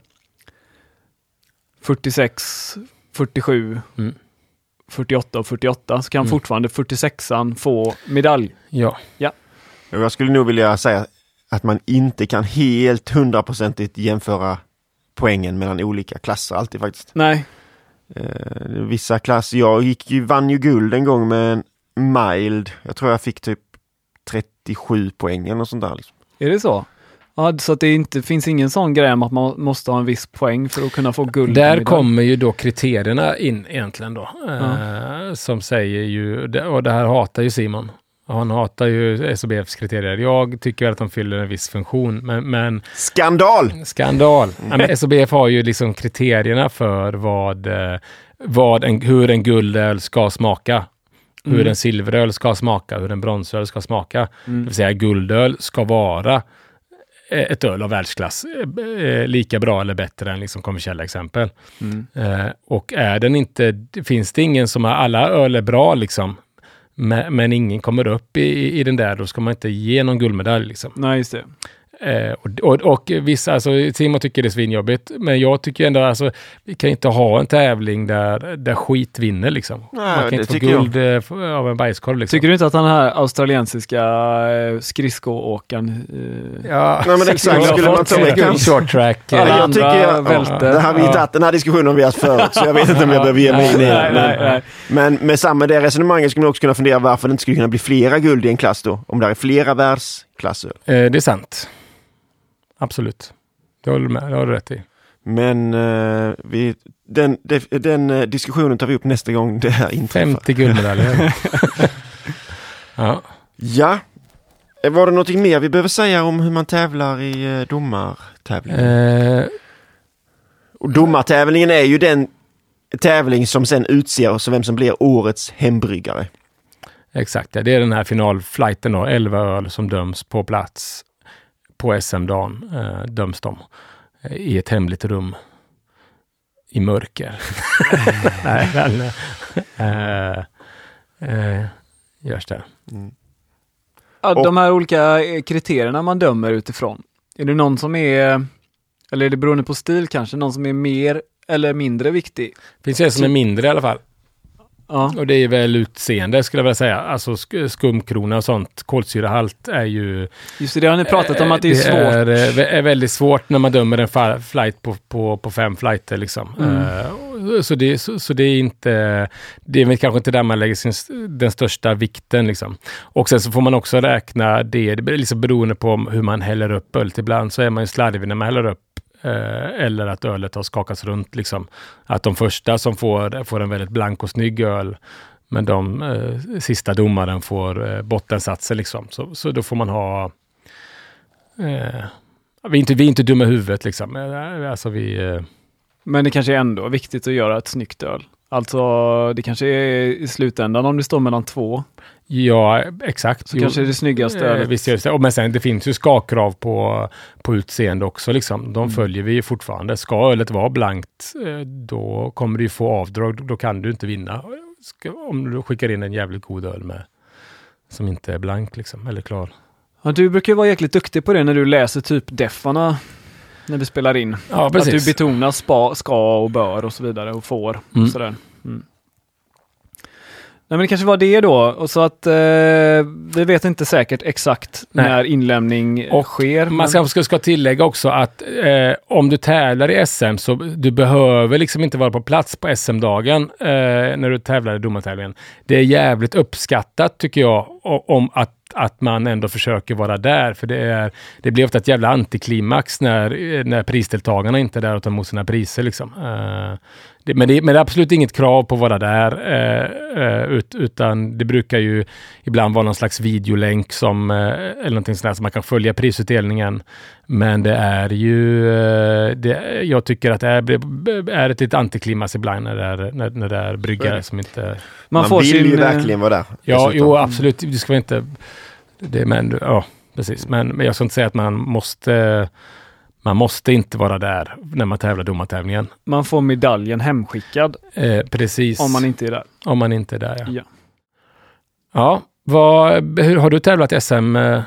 46, 47, Mm. 48 och 48 så kan Mm. fortfarande 46an få medalj. ja. Och Jag skulle nog vilja säga att man inte kan helt hundraprocentigt jämföra poängen mellan olika klasser alltid faktiskt. Nej, Eh, vissa klasser, jag gick ju, vann ju guld en gång med en mild. Jag tror jag fick typ 37 poäng eller sånt där. Liksom. är det så? Ja, så att det inte finns ingen sån grej om att man måste ha en viss poäng för att kunna få guld. Där kommer ju då kriterierna in egentligen då. Eh, som säger ju, och det här hatar ju Simon. Han hatar ju SOBFs kriterier. Jag tycker att de fyller en viss funktion, men, men Skandal! skandal. Ja, men SOBF har ju liksom kriterierna för vad, eh, vad en, hur en guldöl ska smaka. Hur Mm. en silveröl ska smaka, hur en bronsöl ska smaka. Mm. Det vill säga guldöl ska vara ett öl av världsklass. eh, eh, Lika bra eller bättre än liksom kommersiella exempel. Mm. Eh, och är den inte, finns det ingen som har, alla öl är bra liksom, men, men ingen kommer upp i, i den där, då ska man inte ge någon guldmedalj. Liksom. Nej, just det. Eh, och, och, och vissa, alltså Simon tycker det är svinjobbigt, men jag tycker ändå, alltså, vi kan inte ha en tävling där, där skit vinner liksom. Nej, man kan det inte få tycker jag. guld eh, av en bajskorv liksom. Tycker du inte att den här australiensiska eh, skridskoåkaren eh, Nej, Ja, men exakt, skulle man ta med kanske- Short track. eh, jag tycker jag, välter. det här, vi Ja. den här diskussionen har vi haft förut så jag vet inte om jag behöver ge mig in i nej, det. nej, Men, nej. men med samma det resonemanget skulle man också kunna fundera varför det inte skulle kunna bli flera guld i en klass då. Om det är flera världsklasser. Eh, det är sant. Absolut. Det håller du med, det har du rätt i. Men eh, vi, den, det- den eh, diskussionen tar vi upp nästa gång det här inträffar. 50 guldmedaljer. ja. Ja. Eh, Var det någonting mer vi behöver säga om hur man tävlar i eh, domartävlingen? Eh, Och domartävlingen är ju den tävling som sen utser vem som blir årets hembryggare. exakt, ja. det är den här finalflighten då, 11 öl som döms på plats på SM-dagen. Eh, döms de eh, i ett hemligt rum i mörker. Nej, men, eh, eh, görs det. Ja, Och- de här olika eh, kriterierna man dömer utifrån. Är det någon som är, eller är det beroende på stil kanske, någon som är mer eller mindre viktig? finns ju en som är mindre i alla fall. Ja, Och det är väl utseende skulle jag vilja säga. Alltså sk- skumkrona och sånt. Kolsyrahalt är ju... just det, det har ni pratat om att det är svårt. är, eh, är väldigt svårt när man dömer en flight på, på, på fem flighter. Liksom. Mm. Eh, så, det, så, så det är inte... Det är väl kanske inte där man lägger sin, den största vikten. Liksom. Och sen så får man också räkna det, det liksom beroende på hur man häller upp öl. Ibland så är man ju slarvig när man häller upp eh, Eh, eller att ölet har skakats runt. Liksom. Att de första som får, får en väldigt blank och snygg öl, men de eh, sista domaren får eh, bottensatser. Liksom. Så, så då får man ha... Eh, vi, är inte, vi är inte dumma i huvudet liksom. Eh, alltså vi... eh, Men det kanske är ändå viktigt att göra ett snyggt öl. Alltså, det kanske är i slutändan om det står mellan två, Ja, exakt. så kanske är det snyggaste Eh, visst det. Och Men sen det finns ju skakkrav på, på utseende också. Liksom. De Mm. följer vi fortfarande. Ska ölet vara blankt, eh, då kommer du få avdrag. Då kan du inte vinna. Om du skickar in en jävligt god öl med som inte är blank liksom, eller klar. Ja, du brukar ju vara jäkligt duktig på det när du läser typ deffarna när vi spelar in. Ja, Att du precis. betonar spa, ska och bör och så vidare och får. Mm. Och sådär. Mm. Nej men det kanske var det då. Och så att eh, vi vet inte säkert exakt Nej. när inlämning Och sker. Man men- ska, ska, ska tillägga också att eh, om du tävlar i SM så du behöver liksom inte vara på plats på SM-dagen eh, när du tävlar i domartävlingen. Det är jävligt uppskattat tycker jag om att, att man ändå försöker vara där. För det, är, det blir ofta ett jävla antiklimax när, när prisdeltagarna inte är där och tar emot sina priser. Liksom. Det, men, det, men det är absolut inget krav på att vara där. Eh, eh, ut, utan det brukar ju ibland vara någon slags videolänk som, eh, eller någonting sånt där, så man kan följa prisutdelningen. Men det är ju, eh, det, jag tycker att det är, är ett litet antiklimax ibland när det är, när, när det är bryggare som inte... man, Man, får vill sin, ju eh, verkligen vara där. Ja, dessutom. jo absolut. Det ska vi inte... Det, men, ja, precis. Men, men jag ska inte säga att man måste... Man måste inte vara där när man tävlar domartävlingen. man får medaljen hemskickad Eh, precis. om man inte är där. om man inte är där, ja. Ja. Ja, vad, hur har du tävlat i SM? Eh,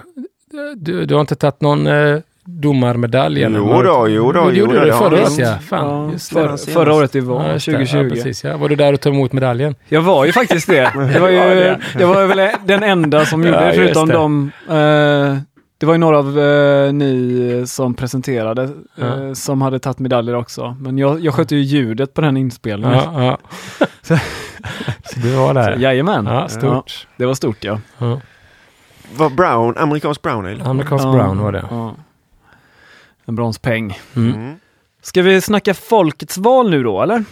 Du, du har inte tagit någon eh, domarmedalj? Jo då, jo då, Du jo gjorde då, det förra året, ja. Fan, Ja, just för, förra året det var, Ja, just det. 2020. Ja, precis, ja. Var du där och tog emot medaljen? Jag var ju faktiskt det. Det var ju det. var väl den enda som gjorde Ja, det, förutom det. de eh, det var ju några av eh, ni som presenterade eh, Ja. som hade tagit medaljer också. Men jag, jag skötte ju ljudet på den inspelningen. Ja, ja. Så du var Så, där? jajamän. Ja, stort. det var stort ja. Ja. Vad brown, amerikansk brown ale? Amerikansk Ja, brown var det. ja. En bronspeng. Mm. Mm. Ska vi snacka folkets val nu då eller?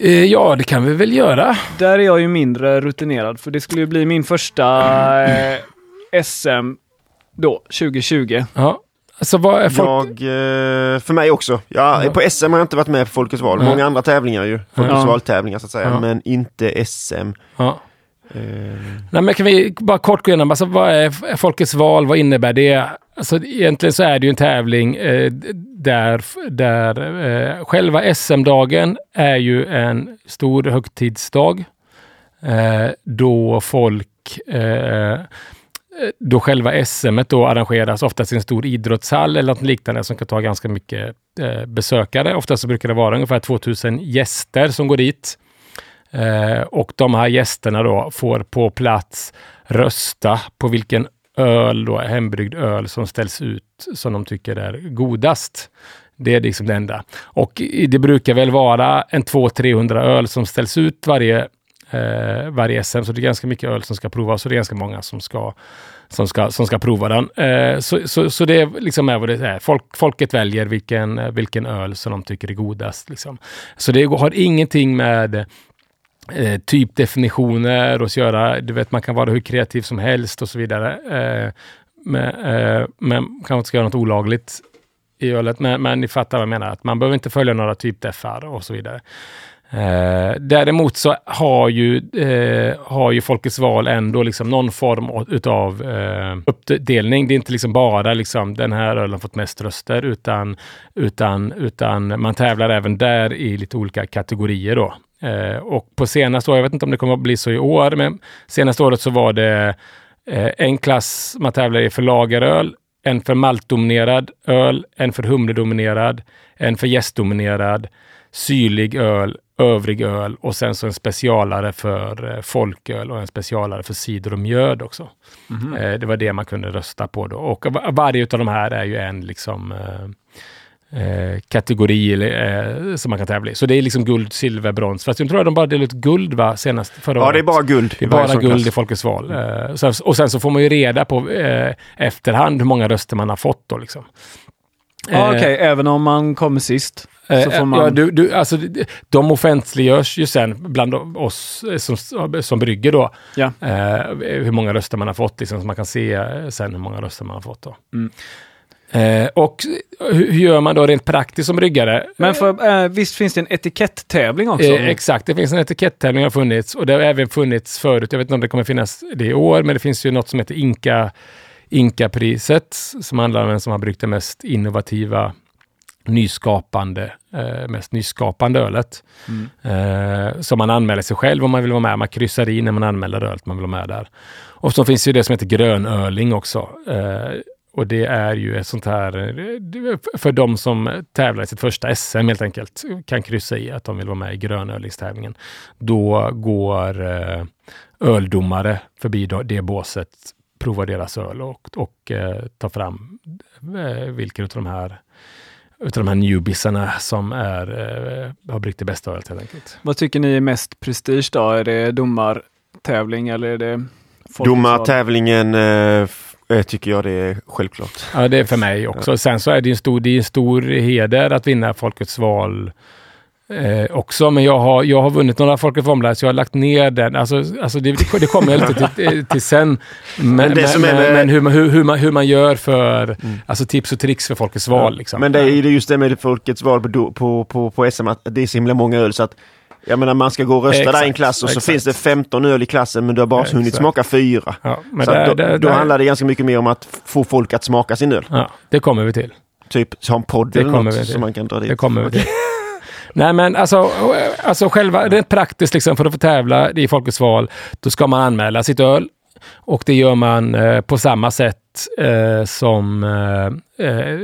Eh, Ja, det kan vi väl göra. Där är jag ju mindre rutinerad för det skulle ju bli min första eh, SM då, 2020. Ja. Alltså, vad är folk... Jag, eh, för mig också. Ja, Ja. På SM har jag inte varit med på Folkets val. Många andra tävlingar ju. Folkets Ja. val-tävlingar så att säga. Ja. Men inte SM. Ja. Eh, Nej, men kan vi bara kort gå igenom, alltså, vad är är Folkets val, vad innebär det? Alltså, egentligen så är det ju en tävling eh, där, där eh, själva SM-dagen är ju en stor högtidsdag eh, då folk eh, Eh, då själva SM då arrangeras oftast i en stor idrottshall eller något liknande som kan ta ganska mycket eh, besökare. Oftast så brukar det vara ungefär 2000 gäster som går dit. Eh, och de här gästerna då får på plats rösta på vilken öl, då, hembryggd öl, som ställs ut som de tycker är godast. Det är liksom det enda. Och det brukar väl vara en 200-300 öl som ställs ut varje, eh, varje SM, så det är ganska mycket öl som ska provas och det är ganska många som ska, som ska, som ska prova den. Eh, så, så, så det liksom är vad det är. Folk, folket väljer vilken, eh, vilken öl som de tycker är godast. Liksom. Så det har ingenting med eh, typdefinitioner och så göra, du vet man kan vara hur kreativ som helst och så vidare. Eh, men, eh, men kanske inte ska göra något olagligt i ölet. Men, men ni fattar vad jag menar, att man behöver inte följa några typdeffar och så vidare. Eh, däremot så har ju, eh, har ju Folkets val ändå liksom någon form utav eh, uppdelning. Det är inte liksom bara liksom den här ölen fått mest röster utan, utan, utan man tävlar även där i lite olika kategorier då. Eh, och på senaste året, jag vet inte om det kommer att bli så i år, men senaste året så var det eh, en klass man tävlar i för lageröl, en för maltdominerad öl, en för humledominerad, en för jästdominerad, syrlig öl, övrig öl och sen så en specialare för eh, folköl och en specialare för cider och mjöd också. Eh, det var det man kunde rösta på då. Och va- varje av de här är ju en liksom eh, eh, kategori eh, som man kan tävla i. Så det är liksom guld, silver, brons. Fast jag tror att de bara delade ut guld va, senast förra ja, året. det är bara guld. Det är bara guld klass. i Folkets val. Eh, så, och sen så får man ju reda på eh, efterhand hur många röster man har fått då liksom. Ja, Okej, även om man kommer sist. Eh, eh, man- Ja, du, du, alltså, de- offentliggörs ju sen bland oss eh, som, som brygger då. Ja. Eh, hur många röster man har fått, liksom, så man kan se sen hur många röster man har fått. Då. Eh, och hur, hur gör man då rent praktiskt som bryggare? Men för, eh, visst finns det en etiketttävling också? Eh, exakt, det finns en etiketttävling har funnits och det har även funnits förut. Jag vet inte om det kommer finnas det i år, men det finns ju något som heter Inka, Inka-priset som handlar om vem som har bryggt det mest innovativa, nyskapande, eh, mest nyskapande ölet. Mm. Eh, som man anmäler sig själv om man vill vara med. Man kryssar i när man anmäler ölet man vill vara med där. Och så finns ju det som heter grönöling också. Eh, och det är ju ett sånt här, eh, för de som tävlar i sitt första SM helt enkelt, kan kryssa i att de vill vara med i grönölingstävlingen. Då går eh, öldomare förbi det båset, provar deras öl och, och eh, tar fram vilken av de här utav de här newbiesarna som är, eh, har bryggt det bästa ölet helt enkelt. Vad tycker ni är mest prestige då? Är det domartävling eller är det Domartävlingen eh, eh, tycker jag det är självklart. Ja, det är för mig också. Ja. Sen så är det en stor, det är en stor heder att vinna Folkets val eh, också. Men jag har, jag har vunnit några Folkets valmedaljer så jag har lagt ner den. Alltså, alltså det, det kommer jag lite till, till sen. Men, men, men, med... men hur, man, hur, hur, man, hur man gör för mm. alltså tips och tricks för Folkets val. Ja. Liksom. Men det är just det med Folkets val på, på, på, på SM att det är så himla många öl så att jag menar man ska gå och rösta exakt, där i en klass och så exakt. finns det 15 öl i klassen men du har bara ja, hunnit smaka fyra. Ja, så där, då, där, då där. handlar det ganska mycket mer om att få folk att smaka sin öl. Ja, det kommer vi till. Typ ha en podd det eller något som man kan dra dit. Det kommer vi till. Nej men alltså, alltså själva rent praktiskt liksom för att få tävla i Folkets val, då ska man anmäla sitt öl. Och det gör man eh, på samma sätt eh, som eh, eh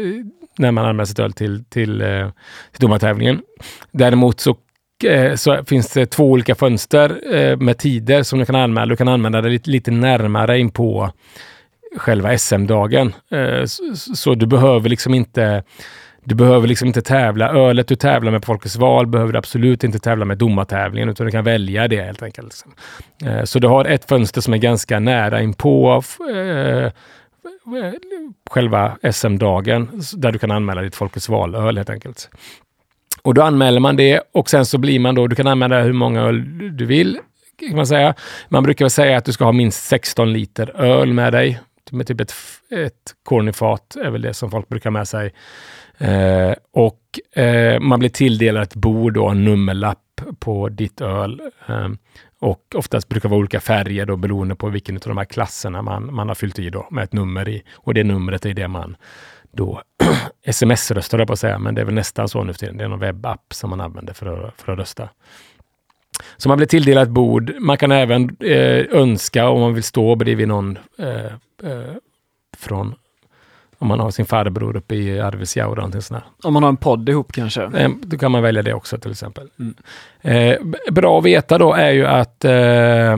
när man anmäler sitt öl till, till, eh, till domartävlingen. Däremot så eh, så finns det två olika fönster eh, med tider som du kan anmäla. Du kan använda det lite, lite närmare in på själva SM-dagen. Så, du behöver liksom inte du behöver liksom inte tävla. Ölet du tävlar med på Folkets val behöver du absolut inte tävla med domartävlingen, utan du kan välja det helt enkelt. Liksom. Eh, så du har ett fönster som är ganska nära inpå eh, själva SM-dagen, där du kan anmäla ditt Folkets val-öl helt enkelt. Och då anmäler man det och sen så blir man då, du kan använda hur många öl du vill. Kan man, säga. man brukar säga att du ska ha minst 16 liter öl med dig. Med typ ett, ett kornifat är väl det som folk brukar ha med sig. Eh, och eh, man blir tilldelad ett bord och en nummerlapp på ditt öl. Eh, och oftast brukar det vara olika färger då beroende på vilken av de här klasserna man, man har fyllt i då med ett nummer i. Och det numret är det man då sms-röstar jag på att säga, men det är väl nästan så nu för tiden. Det är någon webbapp som man använder för att, för att rösta. Så man blir tilldelad ett bord. Man kan även eh, önska om man vill stå bredvid någon eh, eh, från om man har sin farbror uppe i Arvidsjaur. eller sånt Om man har en podd ihop kanske? Eh, då kan man välja det också till exempel. Mm. Eh, bra att veta då är ju att eh,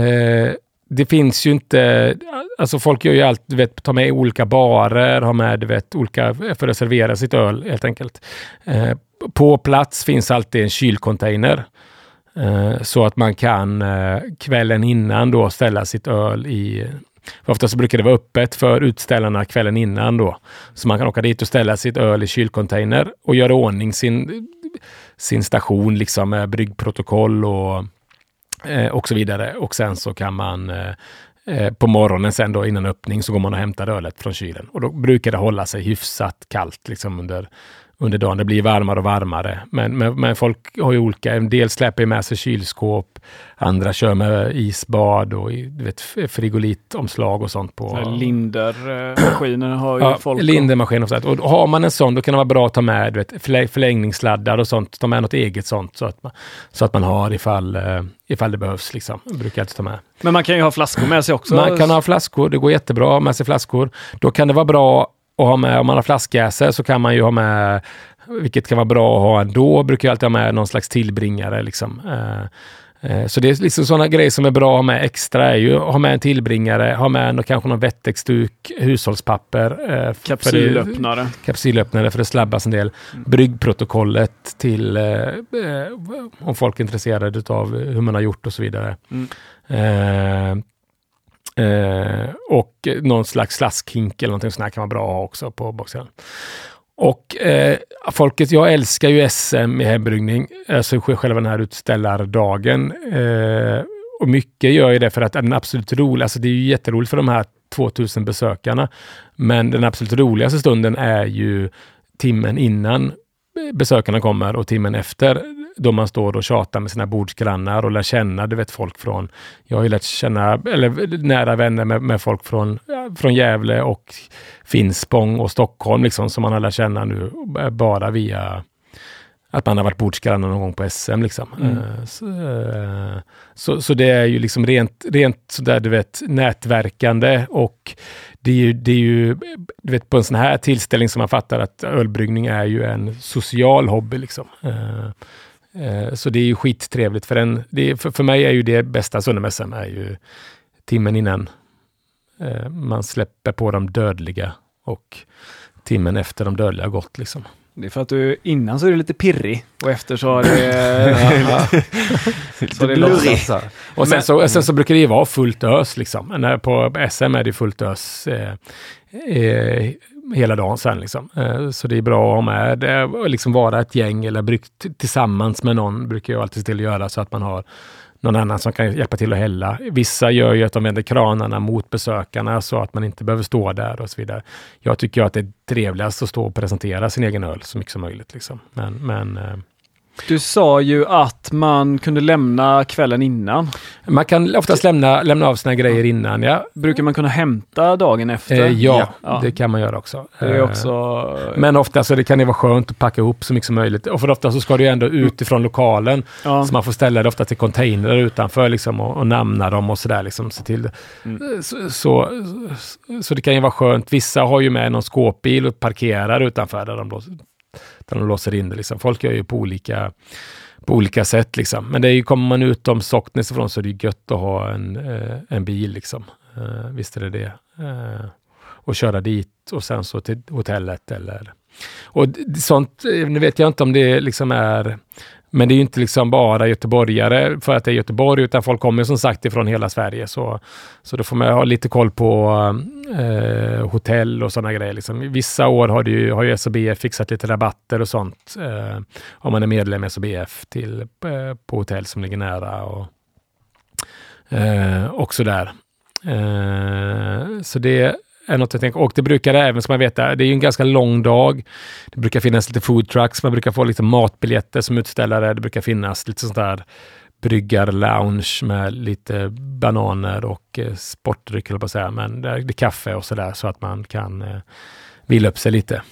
eh det finns ju inte, alltså folk gör ju allt, du vet, ta med olika barer, ha med, du vet, olika, för att servera sitt öl helt enkelt. Eh, på plats finns alltid en kylcontainer. Så att man kan kvällen innan då ställa sitt öl i för ofta så brukar det vara öppet för utställarna kvällen innan då. Så man kan åka dit och ställa sitt öl i kylcontainer och göra ordning sin, sin station liksom med bryggprotokoll och eh, och så vidare. Och sen så kan man eh, eh, på morgonen sen då innan öppning så går man och hämtar ölet från kylen. Och då brukar det hålla sig hyfsat kallt liksom under under dagen. Det blir varmare och varmare. Men, men, men folk har ju olika, en del släpper med sig kylskåp, andra kör med isbad och vet, frigolitomslag och sånt. på Lindermaskiner har ju ja, folk. Lindermaskiner och sånt. Och har man en sån då kan det vara bra att ta med du vet, förlängningssladdar och sånt. Ta med något eget sånt så att man, så att man har ifall, uh, ifall det behövs. Liksom. Jag brukar alltid ta med. Men man kan ju ha flaskor med sig också. Man kan ha flaskor, det går jättebra att ha med sig flaskor. Då kan det vara bra och ha med, om man har flaskjäser så kan man ju ha med, vilket kan vara bra att ha ändå, brukar jag alltid ha med någon slags tillbringare. Liksom. Eh, eh, så det är liksom sådana grejer som är bra att ha med extra. Är ju ha med en tillbringare, ha med någon, kanske någon vettexduk, hushållspapper. Eh, kapsylöppnare. Det, kapsylöppnare för att slabbas en del. Mm. Bryggprotokollet till om folk är intresserade av hur man har gjort och så vidare. Mm. Eh, och någon slags slaskhink eller någonting sånt här kan vara bra att ha också på baksidan. Och eh, folket, jag älskar ju SM i hembryggning, alltså själva den här utställardagen. Eh, och mycket gör ju det för att den absolut roliga, alltså det är ju jätteroligt för de här 2000 besökarna. Men den absolut roligaste stunden är ju timmen innan besökarna kommer och timmen efter då man står och tjatar med sina bordsgrannar och lär känna, du vet folk från, jag har ju lärt känna, eller nära vänner med, med folk från, från Gävle och Finspång och Stockholm liksom som man har lärt känna nu bara via att man har varit bordsgranne någon gång på SM. Liksom. Mm. Uh, så, uh, så, så, det är ju liksom rent, rent sådär, du vet, nätverkande och det är ju, det är ju du vet, på en sån här tillställning som man fattar att ölbryggning är ju en social hobby. Liksom. Uh, så det är ju skittrevligt. För, en, det, för, för mig är ju det bästa Sunnemässan är ju timmen innan man släpper på de dödliga och timmen efter de dödliga gått. Liksom. Det är för att du innan så är du lite pirrig och efter så har det... så det. Och sen så, sen så brukar det ju vara fullt ös liksom. På SM är det fullt ös eh, eh, hela dagen sen liksom. Eh, så det är bra att ha med eh, liksom vara ett gäng eller tillsammans med någon brukar jag alltid se till att göra så att man har någon annan som kan hjälpa till att hälla. Vissa gör ju att de vänder kranarna mot besökarna så att man inte behöver stå där och så vidare. Jag tycker att det är trevligast att stå och presentera sin egen öl så mycket som möjligt. Liksom. Men, men eh, du sa ju att man kunde lämna kvällen innan. Man kan oftast lämna, lämna av sina grejer innan, ja. Brukar man kunna hämta dagen efter? Eh, ja, ja, det kan man göra också. Eh, också... Men ofta så det kan det vara skönt att packa ihop så mycket som möjligt. Och för ofta så ska du ändå utifrån lokalen. Ja. Så man får ställa det ofta till containrar utanför liksom, och, och namna dem och sådär. Liksom, se till. Mm. Så, så, så, det kan ju vara skönt. Vissa har ju med någon skåpbil och parkerar utanför där de då utan de låser in det. Liksom. Folk gör ju på olika, på olika sätt. Liksom. Men det är ju, kommer man ut om Socknes ifrån så är det gött att ha en, eh, en bil. Liksom. Eh, visst är det det. Eh, och köra dit och sen så till hotellet eller och sånt, eh, nu vet jag inte om det liksom är men det är ju inte liksom bara göteborgare för att det är Göteborg, utan folk kommer som sagt ifrån hela Sverige. Så, så då får man ha lite koll på eh, hotell och sådana grejer. Liksom. Vissa år har, ju, har ju SBF fixat lite rabatter och sånt. Eh, om man är medlem i SBF till, eh, på hotell som ligger nära. Och, eh, och sådär. Eh, så det är något jag tänker. Och det brukar även, som man vet, det är ju en ganska lång dag. Det brukar finnas lite food trucks, man brukar få lite matbiljetter som utställare. Det brukar finnas lite sånt där bryggar-lounge med lite bananer och eh, sportdryck, på att säga. Men det är, det är kaffe och sådär så att man kan eh, vila upp sig lite.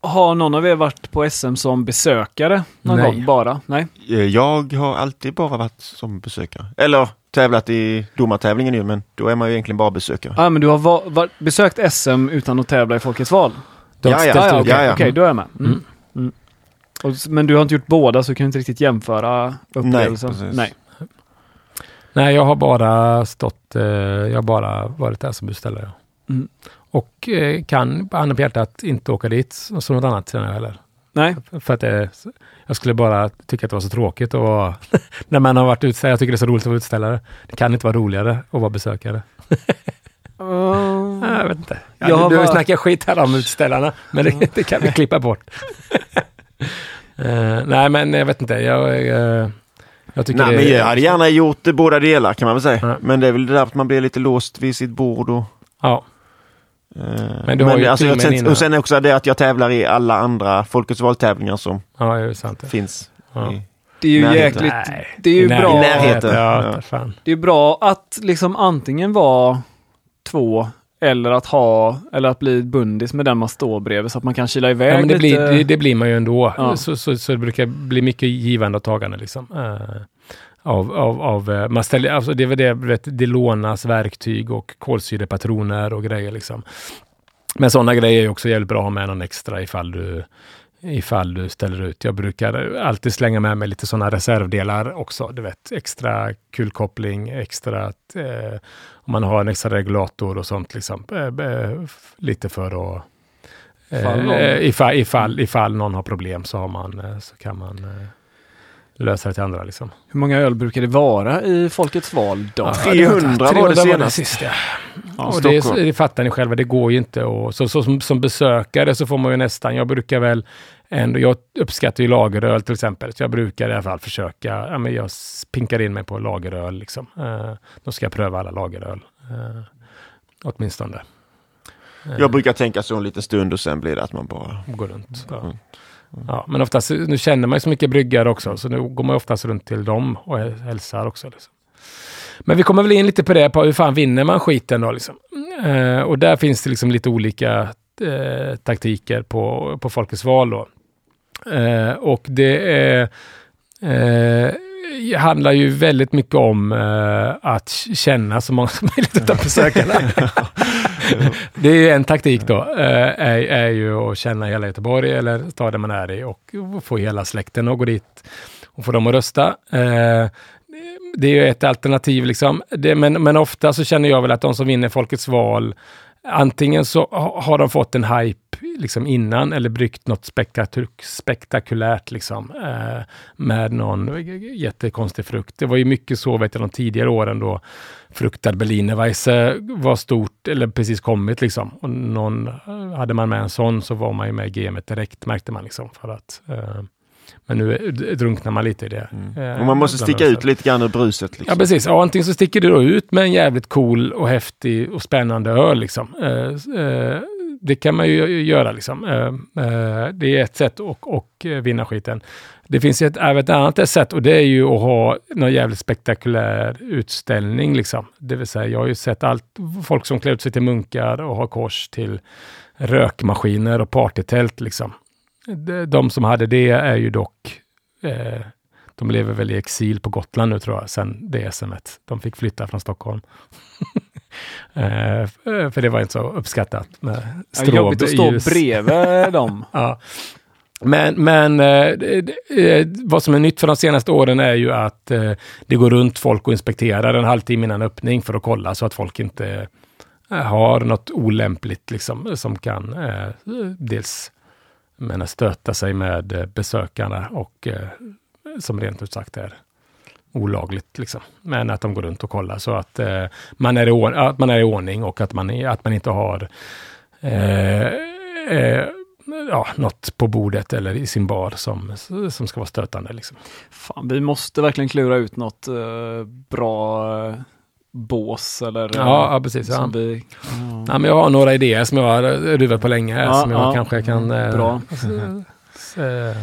Har någon av er varit på SM som besökare någon Nej. gång bara? Nej. Eh, jag har alltid bara varit som besökare. Eller tävlat i domartävlingen ju, men då är man ju egentligen bara besökare. Ja, ah, men du har va- va- besökt SM utan att tävla i Folkets val? Ja, ja, ja, ja, okej, okay, okay, då är jag med. Mm. Mm. mm. Och, men du har inte gjort båda, så du kan inte riktigt jämföra upplevelsen? Nej, Nej. Nej, jag har bara stått, eh, jag har bara varit där som beställare. Mm. Och eh, kan handen på hjärtat inte åka dit som något annat senare heller. Nej. För att det, jag skulle bara tycka att det var så tråkigt och när man har varit utställare. Jag tycker det är så roligt att vara utställare. Det kan inte vara roligare att vara besökare. Uh, jag vet inte. Ja, jag du, var... snackar skit här om utställarna, men det, det kan vi klippa bort. uh, nej, men jag vet inte. Jag, uh, jag tycker nej, det... men jag hade gärna gjort det båda delar kan man väl säga. Men det är väl det där att man blir lite låst vid sitt bord och Ja. Eh, men du har ju alltså, sen, och sen också det att jag tävlar i alla andra Folkets valtävlingar som ja, det sant, finns. Ja. Det är ju närheten. jäkligt... Det är ju bra. Närheten. Ja, Det är bra att liksom antingen vara två eller att ha, eller att bli bundis med den man står bredvid så att man kan kila iväg ja, men det lite. Blir, det, det, blir man ju ändå. Ja. Så, så, så, det brukar bli mycket givande och tagande liksom. Uh, av, av, av eh, man ställer, alltså det väl det, vet, det lånas verktyg och kolsyrepatroner och grejer liksom. Men sådana grejer är också jävligt bra att ha med någon extra ifall du, ifall du ställer ut. Jag brukar alltid slänga med mig lite sådana reservdelar också. Du vet, extra kulkoppling, extra eh, om man har en extra regulator och sånt liksom. Eh, lite för att eh, ifall, ifall, ifall någon har problem så, har man, eh, så kan man eh, lösa det till andra. Liksom. Hur många öl brukar det vara i Folkets val då? Ja, 300, var det senast. Sist, ja. Ja, och det, det, fattar ni själva, det går ju inte. Och, så, så som, som, besökare så får man ju nästan, jag brukar väl ändå, jag uppskattar ju lageröl till exempel, så jag brukar i alla fall försöka, ja, men jag pinkar in mig på lageröl. Liksom. Uh, då ska jag pröva alla lageröl. Uh, Åtminstone. Jag brukar tänka så en liten stund och sen blir det att man bara... Går runt. Ja. Ja, men oftast, nu känner man ju så mycket bryggare också, så nu går man oftast runt till dem och hälsar också. Liksom. Men vi kommer väl in lite på det, på hur fan vinner man skiten då? Liksom. Eh, och där finns det liksom lite olika eh, taktiker på, på Folkets val då. Eh, och det är, eh, handlar ju väldigt mycket om eh, att känna så många som möjligt av besökarna. det är ju en taktik då, eh, är, är ju att känna hela Göteborg eller staden man är i och få hela släkten att gå dit och få dem att rösta. Eh, det är ju ett alternativ liksom. Det, men, men ofta så känner jag väl att de som vinner Folkets val antingen så har de fått en hype liksom innan eller bryggt något spektakulärt liksom, eh, med någon jättekonstig frukt. Det var ju mycket så vet jag de tidigare åren då fruktad Berlinerweisse var stort eller precis kommit liksom. Och någon, eh, hade man med en sån så var man ju med i gamet direkt märkte man liksom för att eh, men nu drunknar man lite i det. Mm. Och man måste sticka ut lite grann ur bruset. Liksom. Ja, precis. Ja, antingen så sticker du då ut med en jävligt cool och häftig och spännande öl. Liksom. Eh, eh, det kan man ju göra. Liksom. Eh, eh det är ett sätt att och vinna skiten. Det finns ett, även ett annat sätt och det är ju att ha någon jävligt spektakulär utställning. Liksom. Det vill säga, jag har ju sett allt, folk som klär ut sig till munkar och har kors till rökmaskiner och partytält. Liksom de som hade det är ju dock, eh, de lever väl i exil på Gotland nu tror jag, sen det SMet. De fick flytta från Stockholm. eh, för det var inte så uppskattat med stråb. Jobbigt att stå bredvid dem. ja. Men, men eh, eh, vad som är nytt för de senaste åren är ju att eh, det går runt folk och inspekterar en halvtimme innan öppning för att kolla så att folk inte eh, har något olämpligt liksom, som kan eh, dels men att stöta sig med eh, besökarna och eh, som rent ut sagt är olagligt. Liksom. Men att de går runt och kollar så att, eh, man, är i, att man är i ordning och att man, att man inte har eh, eh, ja, något på bordet eller i sin bar som, som ska vara stötande. Liksom. Fan, vi måste verkligen klura ut något eh, bra eh, bås eller? Ja, ja precis. Ja. Vi, ja. ja. men jag har några idéer som jag har ruvat på länge ja, som jag kanske kan... Eh, bra. Äh,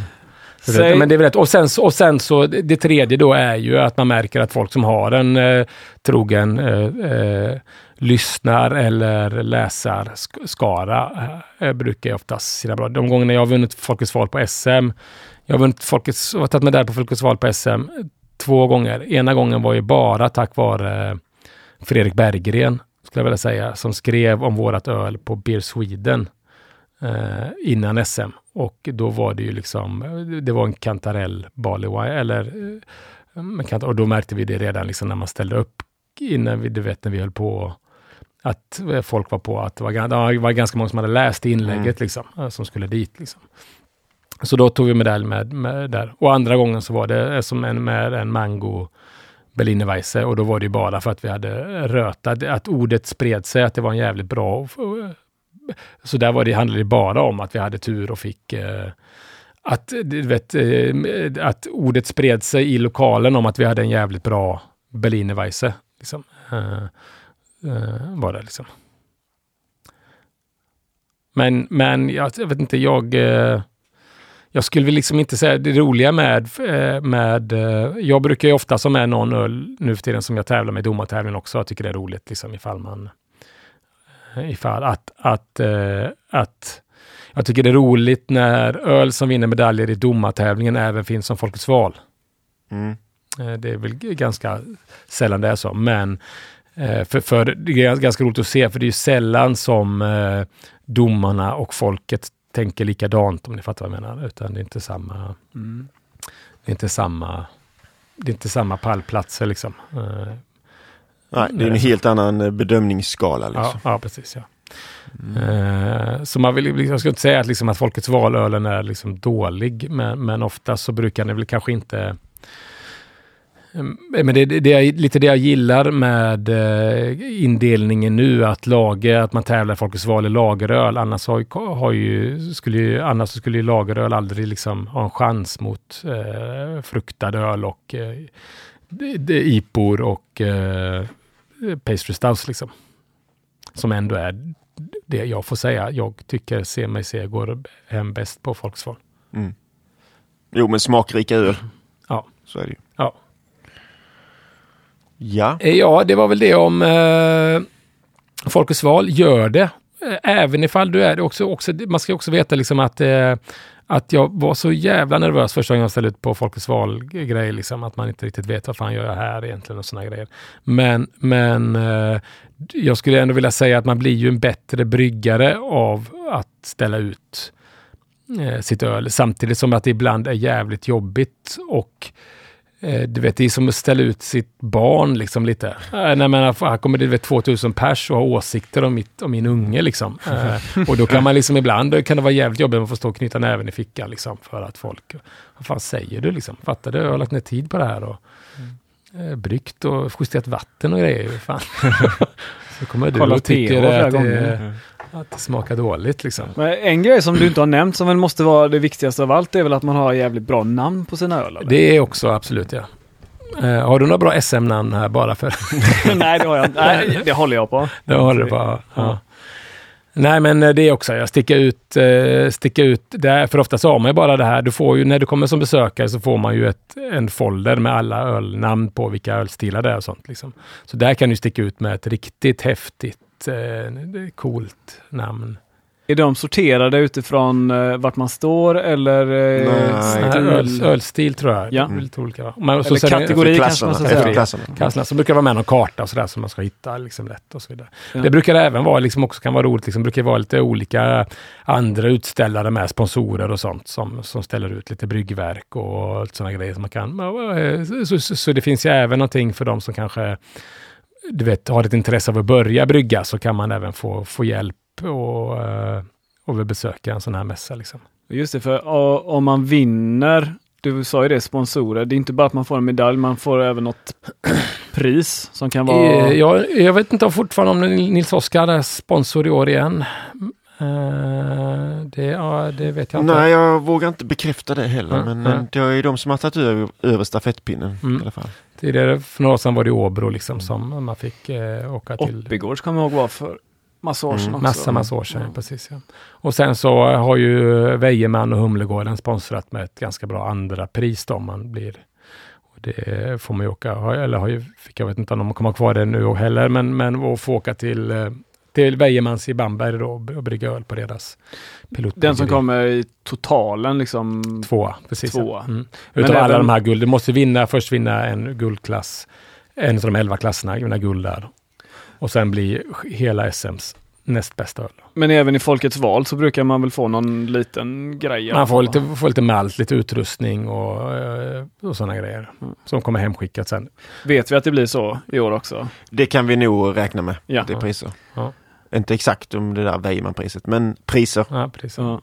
Säg... Men det är rätt. Och sen, och sen så det tredje då är ju att man märker att folk som har en eh, trogen eh, eh, lyssnar eller läsar skara eh, brukar oftast sina bra. De gångerna jag har vunnit Folkets val på SM, jag har vunnit Folkets, har tagit medalj på Folkets val på SM två gånger. Ena gången var ju bara tack vare Fredrik Berggren, skulle jag vilja säga, som skrev om vårat öl på Beer Sweden eh, innan SM. Och då var det ju liksom, det var en kantarell barley wine, eller eh, och då märkte vi det redan liksom när man ställde upp innan vi, du vet när vi höll på att folk var på att det var, det var ganska många som hade läst inlägget mm. liksom, eh, som skulle dit. Liksom. Så då tog vi medalj med, med där. Och andra gången så var det som en, med en mango Berlinerweisse och då var det bara för att vi hade rötat, att ordet spred sig, att det var en jävligt bra... Så där var det, handlade det bara om att vi hade tur och fick eh, att, vet, eh, att ordet spred sig i lokalen om att vi hade en jävligt bra Berlinerweisse. Liksom. Eh, eh, var det liksom. Men, men jag, jag vet inte, jag... Eh, jag skulle liksom inte säga det roliga med, eh, med eh, jag brukar ju ofta som är någon öl nu för tiden som jag tävlar med i domartävling också. Jag tycker det är roligt liksom ifall man eh, ifall att, att, att jag tycker det är roligt när öl som vinner medaljer i domartävlingen även finns som Folkets val. Mm. Det är väl ganska sällan det är så, men för, för det är ganska roligt att se, för det är sällan som domarna och folket tänker likadant om ni fattar vad jag menar. Utan det är inte samma, mm. det är inte samma, det är inte samma pallplatser liksom. Uh, Nej, det är en helt annan eh, bedömningsskala. Liksom. Ja, ja, precis. Ja. Mm. Uh, så man vill, jag ska inte säga att, liksom, att Folkets valölen är liksom dålig, men, men ofta så brukar den väl kanske inte men det, det är lite det jag gillar med eh, indelningen nu, att lager, att man tävlar Folkets val i lageröl. Annars, har, har ju, skulle ju, annars skulle ju lageröl aldrig liksom ha en chans mot eh, fruktad öl och eh, IPOR och eh, pastry stouts. Liksom. som ändå är det jag får säga. Jag tycker Se mig se går hem bäst på folksval. Mm. Jo, men smakrika öl. Ja. Så är det ju. Ja. Ja. Eh, ja, det var väl det om eh, Folkets val. Gör det. Eh, även ifall du är det också, också man ska också veta liksom att, eh, att jag var så jävla nervös första gången jag ställde ut på Folkets val-grejer. liksom, att man inte riktigt vet vad fan gör jag här egentligen och sådana grejer. Men, men eh, jag skulle ändå vilja säga att man blir ju en bättre bryggare av att ställa ut eh, sitt öl, samtidigt som att det ibland är jävligt jobbigt och du vet, det är som att ställa ut sitt barn liksom lite. Eh, nej, men här kommer det vet, 2000 pers och har åsikter om, mitt, om min unge liksom. Eh, och då kan man liksom ibland, kan det vara jävligt jobbigt att få stå och knyta näven i fickan liksom. För att folk, vad fan säger du liksom? Fattar du? Jag har lagt ner tid på det här och eh, bryggt och justerat vatten och grejer. Fan. Så kommer du Kolla och tycker att det, att det smakar dåligt liksom. Men en grej som du inte har nämnt som väl måste vara det viktigaste av allt är väl att man har jävligt bra namn på sina öl? eller? Det är också absolut ja. Eh, har du några bra SM-namn här bara för Nej, det har jag inte. Nej, det håller jag på. Det håller det bara. Ja. Nej, men eh, det är också, jag sticker ut, eh, sticka ut där, för ofta så har man ju bara det här, du får ju, när du kommer som besökare så får man ju ett, en folder med alla ölnamn på vilka ölstilar det är och sånt. Liksom. Så där kan du sticka ut med ett riktigt häftigt, eh, coolt namn. Är de sorterade utifrån eh, vart man står eller eh, Nej. Öl, ölstil tror jag. Ja. Lite olika, va? Men, så Eller kategori. Kanske man klasserna. ska säga. klasserna. Så brukar det vara med någon karta och sådär som man ska hitta liksom lätt och så vidare. Ja. Det brukar även vara, liksom också kan vara roligt, liksom, brukar vara lite olika andra utställare med sponsorer och sånt som, som ställer ut lite bryggverk och sådana grejer som man kan. Så, så, så, så det finns ju även någonting för de som kanske du vet, har ett intresse av att börja brygga så kan man även få, få hjälp och, eh, och besöka en sån här mässa. Liksom. Just det, för o- om man vinner, du sa ju det, sponsorer. Det är inte bara att man får en medalj, man får även något pris som kan vara... Eh, Jag, jag vet inte om fortfarande om Nils Oskar är sponsor i år igen. Eh, det, ja, det vet jag inte. Nej, jag vågar inte bekräfta det heller. Mm, men mm. eh, det är de som har tagit över, över stafettpinnen Mm. i alla fall. Tidigare för några år sedan var det Åbro liksom som man fick eh, åka till. Oppigårds kommer jag ihåg var för massa år sedan Mm, också. Massa, massa år sedan, precis. Ja. Och sen så har ju Wejeman och Humlegården sponsrat med ett ganska bra andra pris då om man blir. Och det får man ju åka, eller har ju, fick jag vet inte om de kommer kvar det nu heller, men, men att få åka till, eh, till Wejemans i Bamberg då och brygga öl på deras pilotbryggeri. Den som kommer i totalen liksom. Tvåa, precis. Tvåa. Mm. Men Utav alla även- de här guld, du måste vinna, först vinna en guldklass, en av de elva klasserna, vinna guld där. Och sen bli hela SMs näst bästa öl. Men även i Folkets val så brukar man väl få någon liten grej. Man får lite, får lite malt, lite utrustning och, eh, och sådana grejer. Mm. Som kommer hemskickat sen. Vet vi att det blir så i år också? Det kan vi nog räkna med. Ja. Det är priser. Ja. Inte exakt om det där Weimann-priset, men priser. Ja, precis. Ja.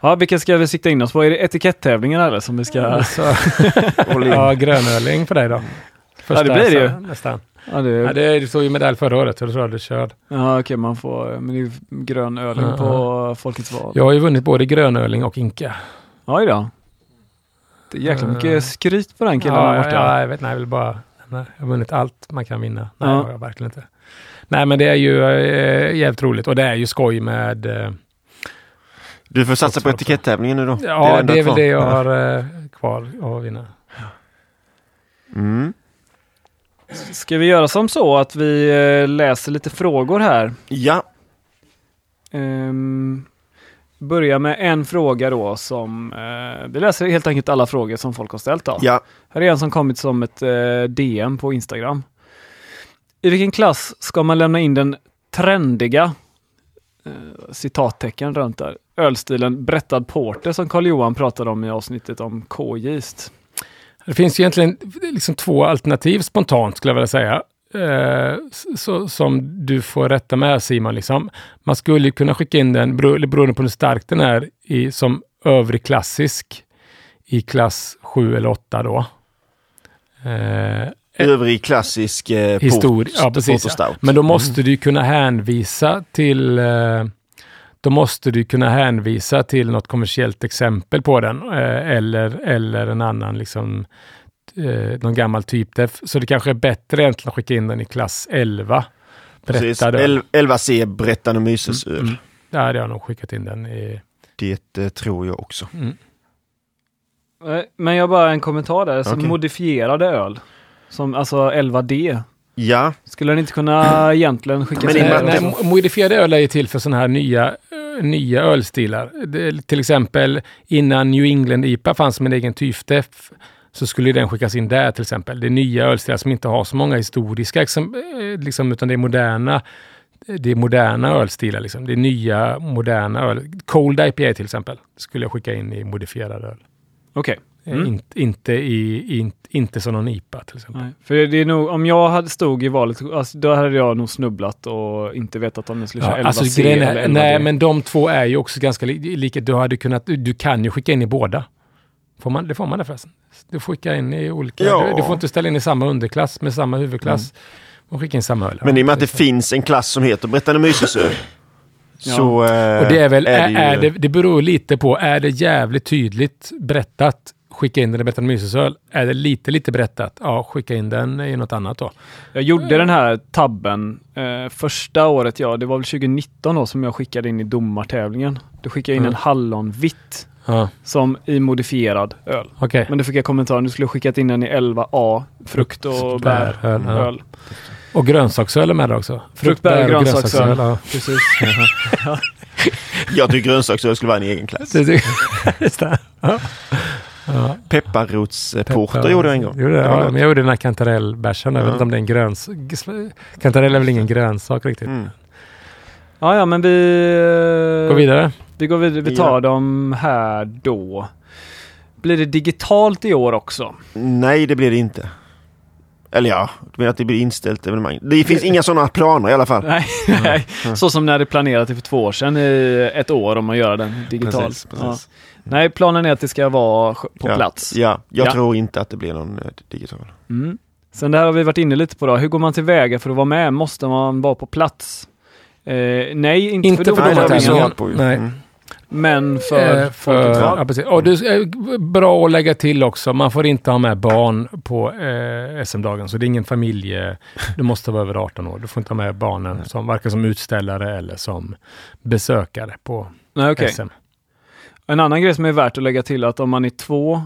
Ja, vilka ska vi sikta in oss på? Är det etiketttävlingen eller som vi ska... In. ja, grönöling för dig då. Ja, det blir det ju. Nästan. Ja, det, Ja, det, det stod ju medalj förra året, så det tror jag du körde. ja okej, man får men det är ju grön öling Ja, på Folkets val. Jag har ju vunnit både grönöling och Inka. Oj då. Det är jäkla Ja. mycket skryt på den killen ja, där borta. ja, jag vet nej, jag vill bara... Nej, jag har vunnit allt man kan vinna. Nej, Ja. det har jag verkligen inte. Nej, men det är ju äh, jävligt roligt och det är ju skoj med... eh, Du får satsa på etikettävlingen nu då. ja, enda det är väl det jag har eh, kvar att vinna. Mm. Ska vi göra som så att vi eh, läser lite frågor här? Ja, Um, börja med en fråga då som... eh, vi läser helt enkelt alla frågor som folk har ställt då. ja. Här är en som kommit som ett eh, DM på Instagram. I vilken klass ska man lämna in den trendiga, eh, citattecken runt där, ölstilen Brättad Porter som Karl-Johan pratade om i avsnittet om K-gist. Det finns ju egentligen liksom två alternativ spontant skulle jag vilja säga. Eh, så, som du får rätta med Simon. Liksom. Man skulle ju kunna skicka in den, beroende på hur stark den är, i, som övrig klassisk i klass 7 eller 8 då. Eh, Övrig klassisk eh, Historia, port, ja, precis, port och ja. Men då måste du kunna hänvisa till eh, då måste du kunna hänvisa till något kommersiellt exempel på den eh, eller, eller en annan liksom eh, någon gammal typdef. Så det kanske är bättre egentligen att skicka in den i klass 11 Precis. Berättad öl. El- 11C Brättan och Myses öl. Mm. Där hade jag nog skickat in den i... Det eh, tror jag också. Mm. Eh, Men jag bara en kommentar där. Som Okej. modifierade öl. Som alltså 11D. Ja, Skulle den inte kunna egentligen skickas Men in? i och med Nej, att nej, det- modifierad öl är ju till för sådana här nya, eh, nya ölstilar. Det, till exempel innan New England IPA fanns som en egen typdeff så skulle den skickas in där till exempel. Det är nya ölstilar som inte har så många historiska, eh, liksom, utan det är moderna det är moderna ölstilar. Liksom. Det är nya, moderna öl. Cold IPA till exempel skulle jag skicka in i modifierad öl. Okej. Eh, Mm. In, inte, i, in, inte som någon IPA till exempel. Nej, För det är nog, om jag hade stod i valet, alltså, då hade jag nog snubblat och inte vetat om jag skulle köra Ja, 11C alltså, eller är, 11D. nej, men de två är ju också ganska li- lika. Du, hade kunnat, du, kan ju skicka in i båda. Får man, det får man det förresten. Du får skicka in i olika. Ja. Du, du får inte ställa in i samma underklass med samma huvudklass. Man skickar in samma öl. men i och med att det Ja, finns en klass som heter Brättan och Myses öl. Ja. Så eh, Och det är väl, är, ju- är det, det beror lite på, är det jävligt tydligt berättat, skicka in den i Bettan Mysesöl. Är det lite, lite berättat, ja skicka in den i något annat då. Jag gjorde den här tabben eh, första året, ja, det var väl 2019 då som jag skickade in i domartävlingen. Då skickade jag in Mm. en hallonvitt Ja, som i modifierad öl. okej. Men då fick jag kommentaren, du skulle skickat in den i 11A, frukt och bär. Bäröl, ja. Öl. Och grönsaksöl är med där också. Frukt, bär och grönsaksöl. ja. Precis. Jag tycker grönsaksöl skulle vara en egen klass. Ja. Ja. Pepparrotsporter Peppar. gjorde jag en gång. Gjorde det, ja, men jag gjorde den här kantarellbärsen. Jag vet Ja. inte om det är en gröns... Kantarell är väl ingen grönsak riktigt. Mm. Ja, ja, men vi... Gå vidare. Vi går vidare. Vi tar dem här då. Blir det digitalt i år också? Nej, det blir det inte. Eller ja, du menar att det blir inställt evenemang. Det finns inga sådana planer i alla fall. Nej, nej. så som när det planerade för två år sedan i ett år om man gör den digitalt. Precis, precis. Ja. Nej, planen är att det ska vara på ja. plats. Ja, jag Ja. tror inte att det blir någon eh, digital. Mm. Sen det här har vi varit inne lite på då. Hur går man tillväga för att vara med? Måste man vara på plats? Eh, nej, inte, Inte för, för domartävlingen. Nej. Mm. men för, Eh, val. ja, precis. Och det är bra att lägga till också, man får inte ha med barn på eh, SM-dagen. Så det är ingen familje... Du måste vara över 18 år. Du får inte ha med barnen, som, varken som utställare eller som besökare på Nej, okej. SM. En annan grej som är värt att lägga till är att om man är två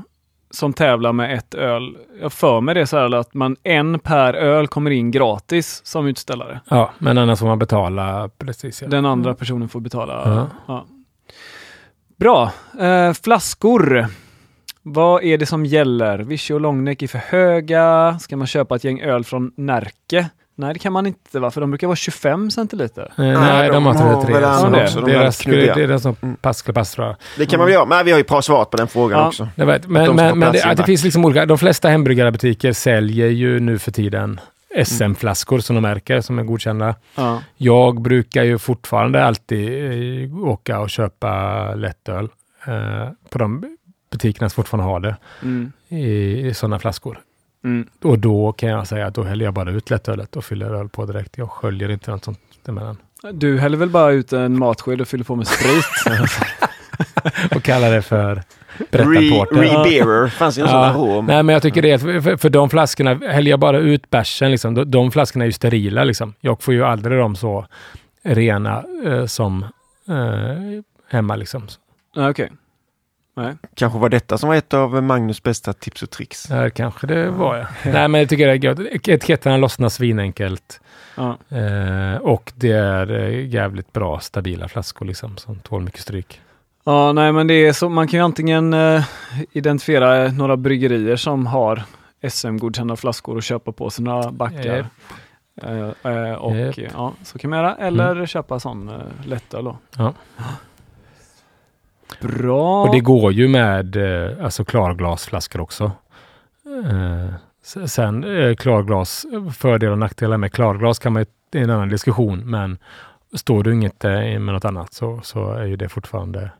som tävlar med ett öl, jag för mig det så här att man en per öl kommer in gratis som utställare. Ja, men annars får man betala precis. Ja. Den andra personen får betala. Ja. Ja. Bra. Eh, flaskor. Vad är det som gäller? Vichy och Långneck är för höga. Ska man köpa ett gäng öl från Närke? Nej, det kan man inte va? För de brukar vara 25 centiliter. Eh, nej, de, de har har 33. väl så andra deras, också, de deras, knubbiga. det är den som Mm. Pascal Pass tror jag. Det kan man väl göra. Men vi har ju bra svar på den frågan Ja. också. Jag vet, men de men, men det, det finns liksom olika, de flesta hembryggarbutiker säljer ju nu för tiden SM-flaskor som de märker som är godkända. Ja. Jag brukar ju fortfarande alltid eh, åka och köpa lättöl eh, på de butikerna som fortfarande har det Mm. i, i sådana flaskor. Mm. Och då kan jag säga att då häller jag bara ut lättölet och fyller öl på direkt. Jag sköljer inte något sånt emellan. Du häller väl bara ut en matsked och fyller på med sprit? Och kallar det för Re, berättarporter. Rebearer. Fanns ju en sån Ja. arom. Nej, men jag tycker det är, för, för, de flaskorna, häller jag bara ut bärsen, liksom, de, de flaskorna är ju sterila. Liksom. Jag får ju aldrig dem så rena eh, som eh, hemma. Liksom. Okej. Nej. Kanske var detta som var ett av Magnus bästa tips och tricks. Där kanske det var jag. Nej, men jag tycker det är gött. Etiketterna lossnar svinenkelt. Ja. Eh, och det är eh, jävligt bra, stabila flaskor liksom, som tål mycket stryk. Ja, nej men det är så, man kan ju antingen eh, identifiera några bryggerier som har SM-godkända flaskor och köpa på sina backar. Japp. Eh, eh, och eh, ja, så kan man göra. Eller köpa sån eh, lättöl då. Ja. Bra. Och det går ju med eh, alltså klarglasflaskor också. Eh, sen eh, klarglas, fördelar och nackdelar med klarglas kan man ju, det är en annan diskussion, men står du inget eh, med något annat så, så är ju det fortfarande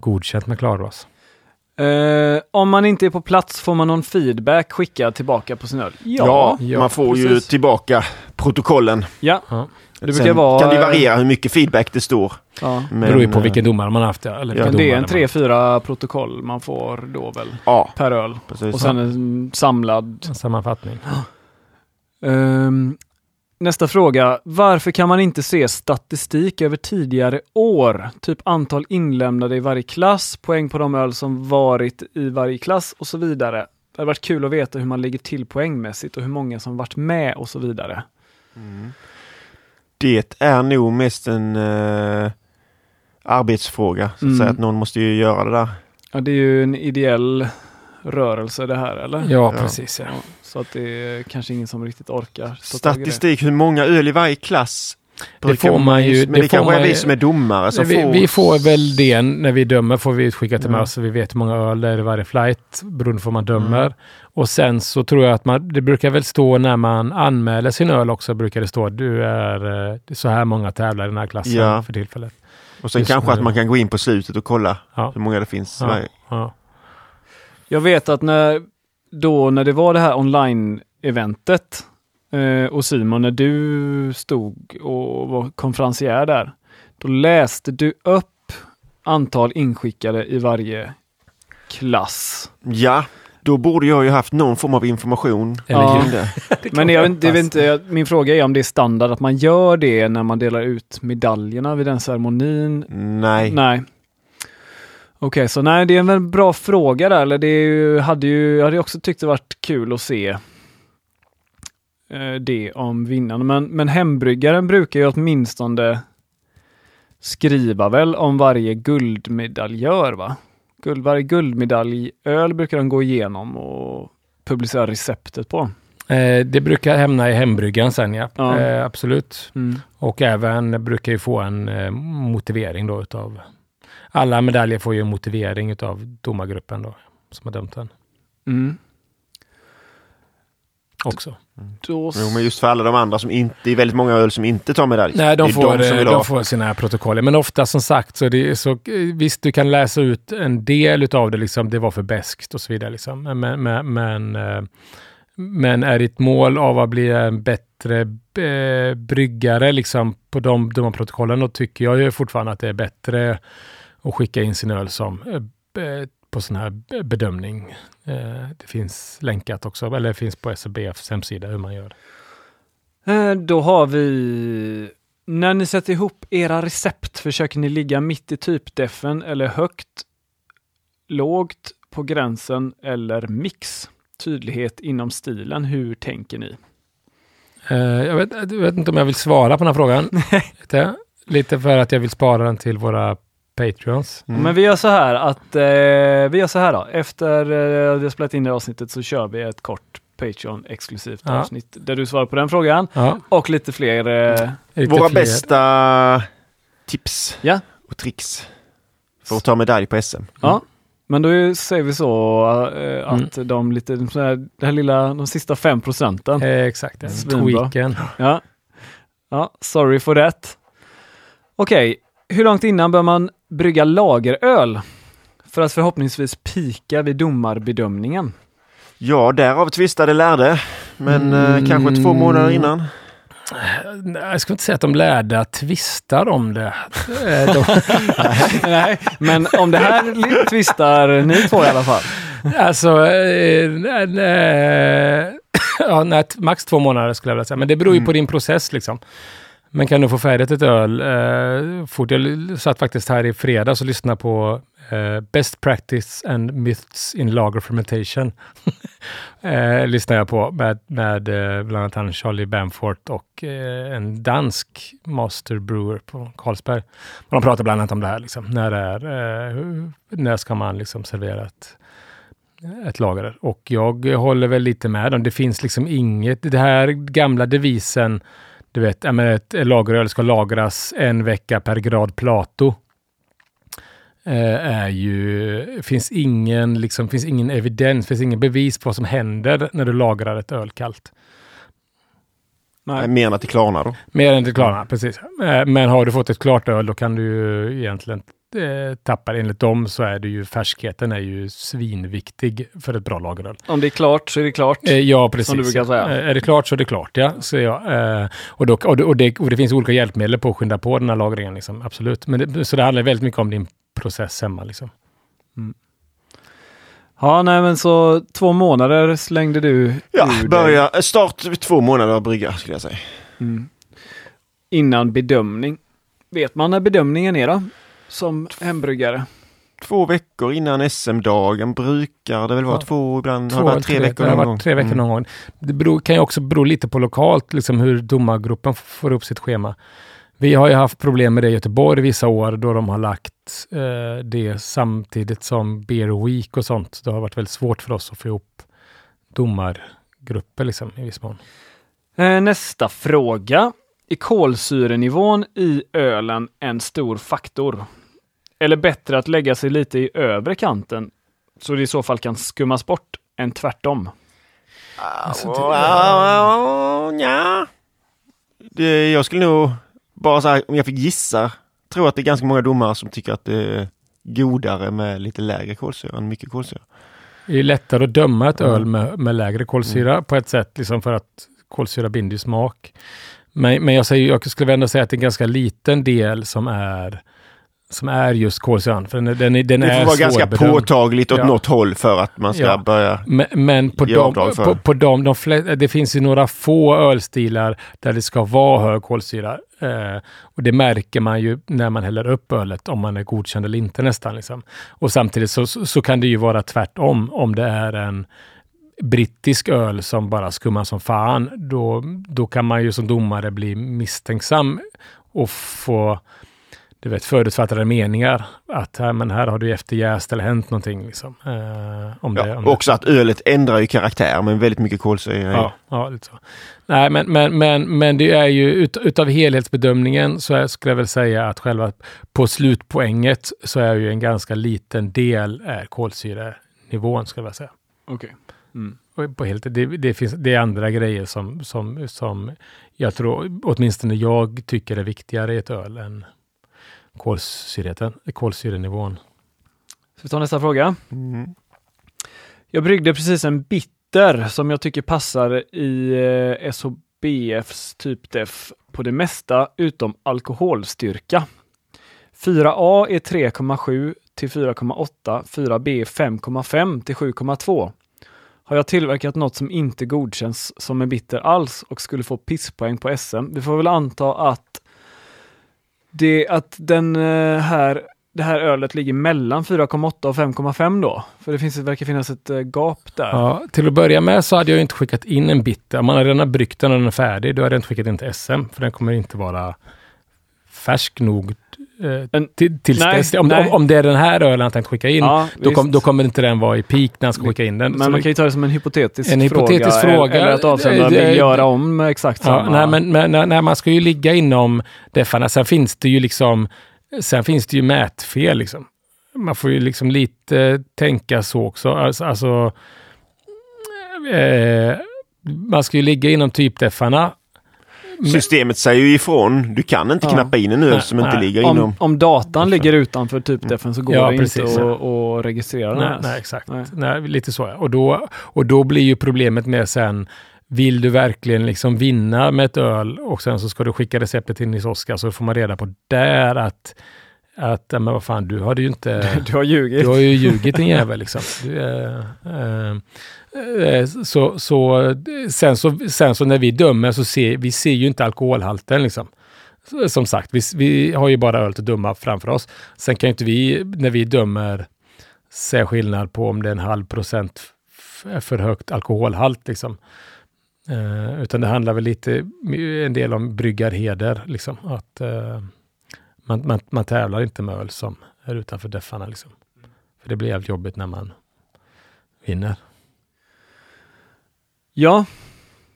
godkänt med klarglas. Eh, om man inte är på plats får man någon feedback skickad tillbaka på sin öl? Ja, ja, man får ju precis. tillbaka protokollen. Ja, Ja. det brukar Sen vara... kan det variera hur mycket feedback det står. Ja. Men, Det beror ju på eh, vilken domare man har haft. Ja, eller Ja, Men det är en tre, fyra protokoll man får då väl Ja, per öl. precis. Och sen en samlad man- Sammanfattning. Ehm, Nästa fråga. Varför kan man inte se statistik över tidigare år? Typ antal inlämnade i varje klass, poäng på de öl som varit i varje klass och så vidare. Det hade varit kul att veta hur man ligger till poängmässigt och hur många som varit med och så vidare. Det är nog mest en eh, arbetsfråga. Så att, Mm. säga, att någon måste ju göra det där. Ja, det är ju en ideell rörelse det här, eller? Ja, Ja. precis. Ja. Ja, Så att det är kanske ingen som riktigt orkar. Statistik, hur många öl i varje klass? Det får man ju- Men det det, får kanske man är vi ju- som är domare som vi, får... vi får väl det när vi dömer, får vi utskickat till Ja. oss så vi vet hur många öl det är i varje flight beroende på vad man dömer. Mm. Och sen så tror jag att man, det brukar väl stå när man anmäler sin öl också, brukar det stå du är eh, så här många tävlar i den här klassen Ja. för tillfället. Och sen Just kanske att man kan gå in på slutet och kolla Ja. hur många det finns. i Ja. varje. Ja. Jag vet att när, då när det var det här online-eventet eh, och Simon, när du stod och var konferencier där, då läste du upp antal inskickade i varje klass. Ja, då borde jag ju haft någon form av information Eller Ja. det. Men jag, jag vet inte, min fråga är om det är standard att man gör det när man delar ut medaljerna vid den ceremonin. Nej. Nej. Okej, så nej, det är en bra fråga där. Eller det är ju, hade ju, jag hade också tyckt det varit kul att se eh, det om vinnarna. Men, men hembryggaren brukar ju åtminstone skriva väl om varje guldmedaljör, va? Guld, varje guldmedaljöl brukar de gå igenom och publicera receptet på. Eh, det brukar hamna i hembryggan sen ja, Ja. Eh, absolut. Mm. Och även brukar ju få en eh, motivering då utav alla medaljer får ju en motivering utav domargruppen då som har dömt den Mm. också. Då, Jo, men just för alla de andra som inte, det är väldigt många öl som inte tar medalj. Nej, de får, de de, får sina protokoll. Men ofta som sagt så, det, så visst, du kan läsa ut en del utav det, liksom, det var för beskt och så vidare. Liksom. Men, men, men, eh, men är ditt mål av att bli en bättre eh, bryggare liksom, på de, de protokollen, då tycker jag ju fortfarande att det är bättre att skicka in sin öl som eh, på sån här be- bedömning. Eh, det finns länkat också, eller det finns på SBFs hemsida hur man gör. Eh, Då har vi när ni sätter ihop era recept, försöker ni ligga mitt i typdefen eller högt, lågt, på gränsen eller mix? Tydlighet inom stilen, hur tänker ni? Jag, vet, jag vet inte om jag vill svara på den här frågan. lite för att jag vill spara den till våra Patreons. Mm. Men vi gör så här att eh, vi gör så här då. Efter eh, vi har spelat in det här avsnittet så kör vi ett kort Patreon exklusivt Ja. avsnitt där du svarar på den frågan Ja, och lite fler. Eh, lite Våra fler. bästa tips Ja. och tricks för att ta medalj på SM. Ja, men då säger vi så eh, att de lite, så här, det här lilla, de sista fem procenten. Eh, exakt, den tweaken. Ja. ja, sorry for that. Okej, hur långt innan bör man brygga lageröl? För att förhoppningsvis pika vid domarbedömningen. Ja, därav tvistade lärde. Men eh, Mm. kanske två månader innan. Nej, Jag skulle inte säga att de lärda tvistar om det. Eh, de, Nej, men om det här tvistar ni två i alla fall. alltså, eh, nej, nej, ja, nej, max två månader skulle jag vilja säga. Men det beror ju Mm. på din process liksom. Men kan du få färdigt ett öl eh, fort? Jag satt faktiskt här i fredags och lyssnade på eh, Best Practice and Myths in Lager Fermentation. eh, lyssnade jag på med, med eh, bland annat han Charlie Bamfort och eh, en dansk master brewer på Carlsberg. Och de pratar bland annat om det här, liksom. när, det är, eh, hur- när ska man liksom servera ett, ett lager? Och jag håller väl lite med dem. Det finns liksom inget, det här gamla devisen, du vet, ett lageröl ska lagras en vecka per grad Plato. Eh, är ju, finns ingen, liksom, finns ingen evidens, finns ingen bevis på vad som händer när du lagrar ett öl kallt. Nej. Mer än att det klarnar då. Mer än det klarnar, precis. Eh, Men har du fått ett klart öl, då kan du ju egentligen eh, tappa det. Enligt dem så är det ju färskheten är ju svinviktig för ett bra lageröl. Om det är klart så är det klart. Eh, ja, precis. Som du brukar säga. Eh, är det klart så är det klart, ja. Så ja eh, och, då, och, det, och, det, och det finns olika hjälpmedel på att skynda på den här lagringen, liksom. absolut. Men det, så det handlar väldigt mycket om din process hemma. Liksom. Ja, nej men så två månader slängde du Ja, börja, start två månader att brygga skulle jag säga. Mm. Innan bedömning. Vet man när bedömningen är då? Som hembryggare? Två veckor innan SM-dagen brukar det väl vara Ja. två, ibland har Två det eller varit tre tre, veckor det har någon gång. tre veckor Mm. någon gång. Det beror, kan ju också bero lite på lokalt, liksom hur domargruppen får upp sitt schema. Vi har ju haft problem med det i Göteborg vissa år då de har lagt eh, det samtidigt som Beer Week och sånt. Det har varit väldigt svårt för oss att få ihop domargrupper liksom, i viss mån. Eh, nästa fråga. Är kolsyrenivån i ölen en stor faktor? Eller bättre att lägga sig lite i övre kanten så det i så fall kan skummas bort än tvärtom? Alltså, det- ja. det, jag skulle nog bara så här, om jag fick gissa, tror att det är ganska många domare som tycker att det är godare med lite lägre kolsyra än mycket kolsyra. Det är lättare att döma ett Mm. öl med, med lägre kolsyra på ett sätt, liksom för att kolsyra binder smak. Men, men jag, säger, jag skulle ändå säga att det är en ganska liten del som är, som är just kolsyran. För den, är- den, är- den Det är får vara ganska påtagligt åt Ja. något håll för att man ska Ja. börja. Men, men på, Ge de, avdrag för. på, på de, de fle- det finns ju några få ölstilar där det ska vara hög kolsyra. Eh, och det märker man ju när man häller upp ölet, om man är godkänd eller inte nästan. Liksom. Och samtidigt så, så, så kan det ju vara tvärtom. Om det är en brittisk öl som bara skummar som fan, då, då kan man ju som domare bli misstänksam och få du vet, förutfattade meningar. Att här, men här har du efterjäst eller hänt någonting. Liksom. Eh, om det, Ja, om det. också att ölet ändrar ju karaktär med väldigt mycket kolsyra. Ja, ja, lite så. Nej, men, men, men, men det är ju ut, utav helhetsbedömningen så är, skulle jag väl säga att själva på slutpoänget så är ju en ganska liten del är kolsyrenivån skulle jag säga. Okej. På helt, det, det, finns, det är andra grejer som, som, som jag tror, åtminstone jag tycker är viktigare i ett öl än kolsyrenivån. Ska vi ta nästa fråga? Mm. Jag bryggde precis en bitter som jag tycker passar i eh, SHBFs typdef på det mesta utom alkoholstyrka. 4A är 3,7 till 4,8, 4B är 5,5 till 7,2. Har jag tillverkat något som inte godkänns som en bitter alls och skulle få pisspoäng på SM? Vi får väl anta att det att den eh, här det här ölet ligger mellan 4,8 och 5,5 då? För det finns, det verkar finnas ett eh, gap där. Ja, till att börja med så hade jag inte skickat in en bitter. Om man har redan bryggt den och den är färdig, då hade jag inte skickat in till SM. För den kommer inte vara färsk nog eh, till, tills nej, dess. Om, nej. om, om det är den här ölen han tänkt skicka in, Ja, då, kom, då kommer inte den vara i peak när han ska skicka in den. Men Så man kan ju ta det som en hypotetisk, En hypotetisk fråga. Eller att avsändaren vill göra om exakt Ja, samma. nej, men, men nej, nej, man ska ju ligga inom deffarna. Sen finns det ju liksom Sen finns det ju mätfel. Liksom. Man får ju liksom lite tänka så också. Alltså, alltså eh, man ska ju ligga inom typdeffarna. Systemet säger ju ifrån. Du kan inte Ja. knappa in en Nej, som inte nej. ligger om, inom. om datan ligger utanför typdefen så går Ja, det precis, inte att, registrera den. Nej, exakt. Nej. Nej. lite så. Ja. Och, då, och då blir ju problemet med sen, vill du verkligen liksom vinna med ett öl och sen så ska du skicka receptet till Nils Oskar så får man reda på där att, att men vad fan, du har ju inte... Du har ljugit. Du har ju ljugit din jävel liksom. Du, eh, eh, Eh, så, så, sen, så, sen så när vi dömer så ser vi ser ju inte alkoholhalten liksom. Som sagt, vi, vi har ju bara öl att döma framför oss. Sen kan ju inte vi, när vi dömer, se skillnad på om det är en halv procent för högt alkoholhalt liksom. Eh, utan det handlar väl lite, en del om bryggarheder liksom. Att eh, man, man, man tävlar inte med öl som är utanför deffarna liksom. För det blir jävligt jobbigt när man vinner. Ja,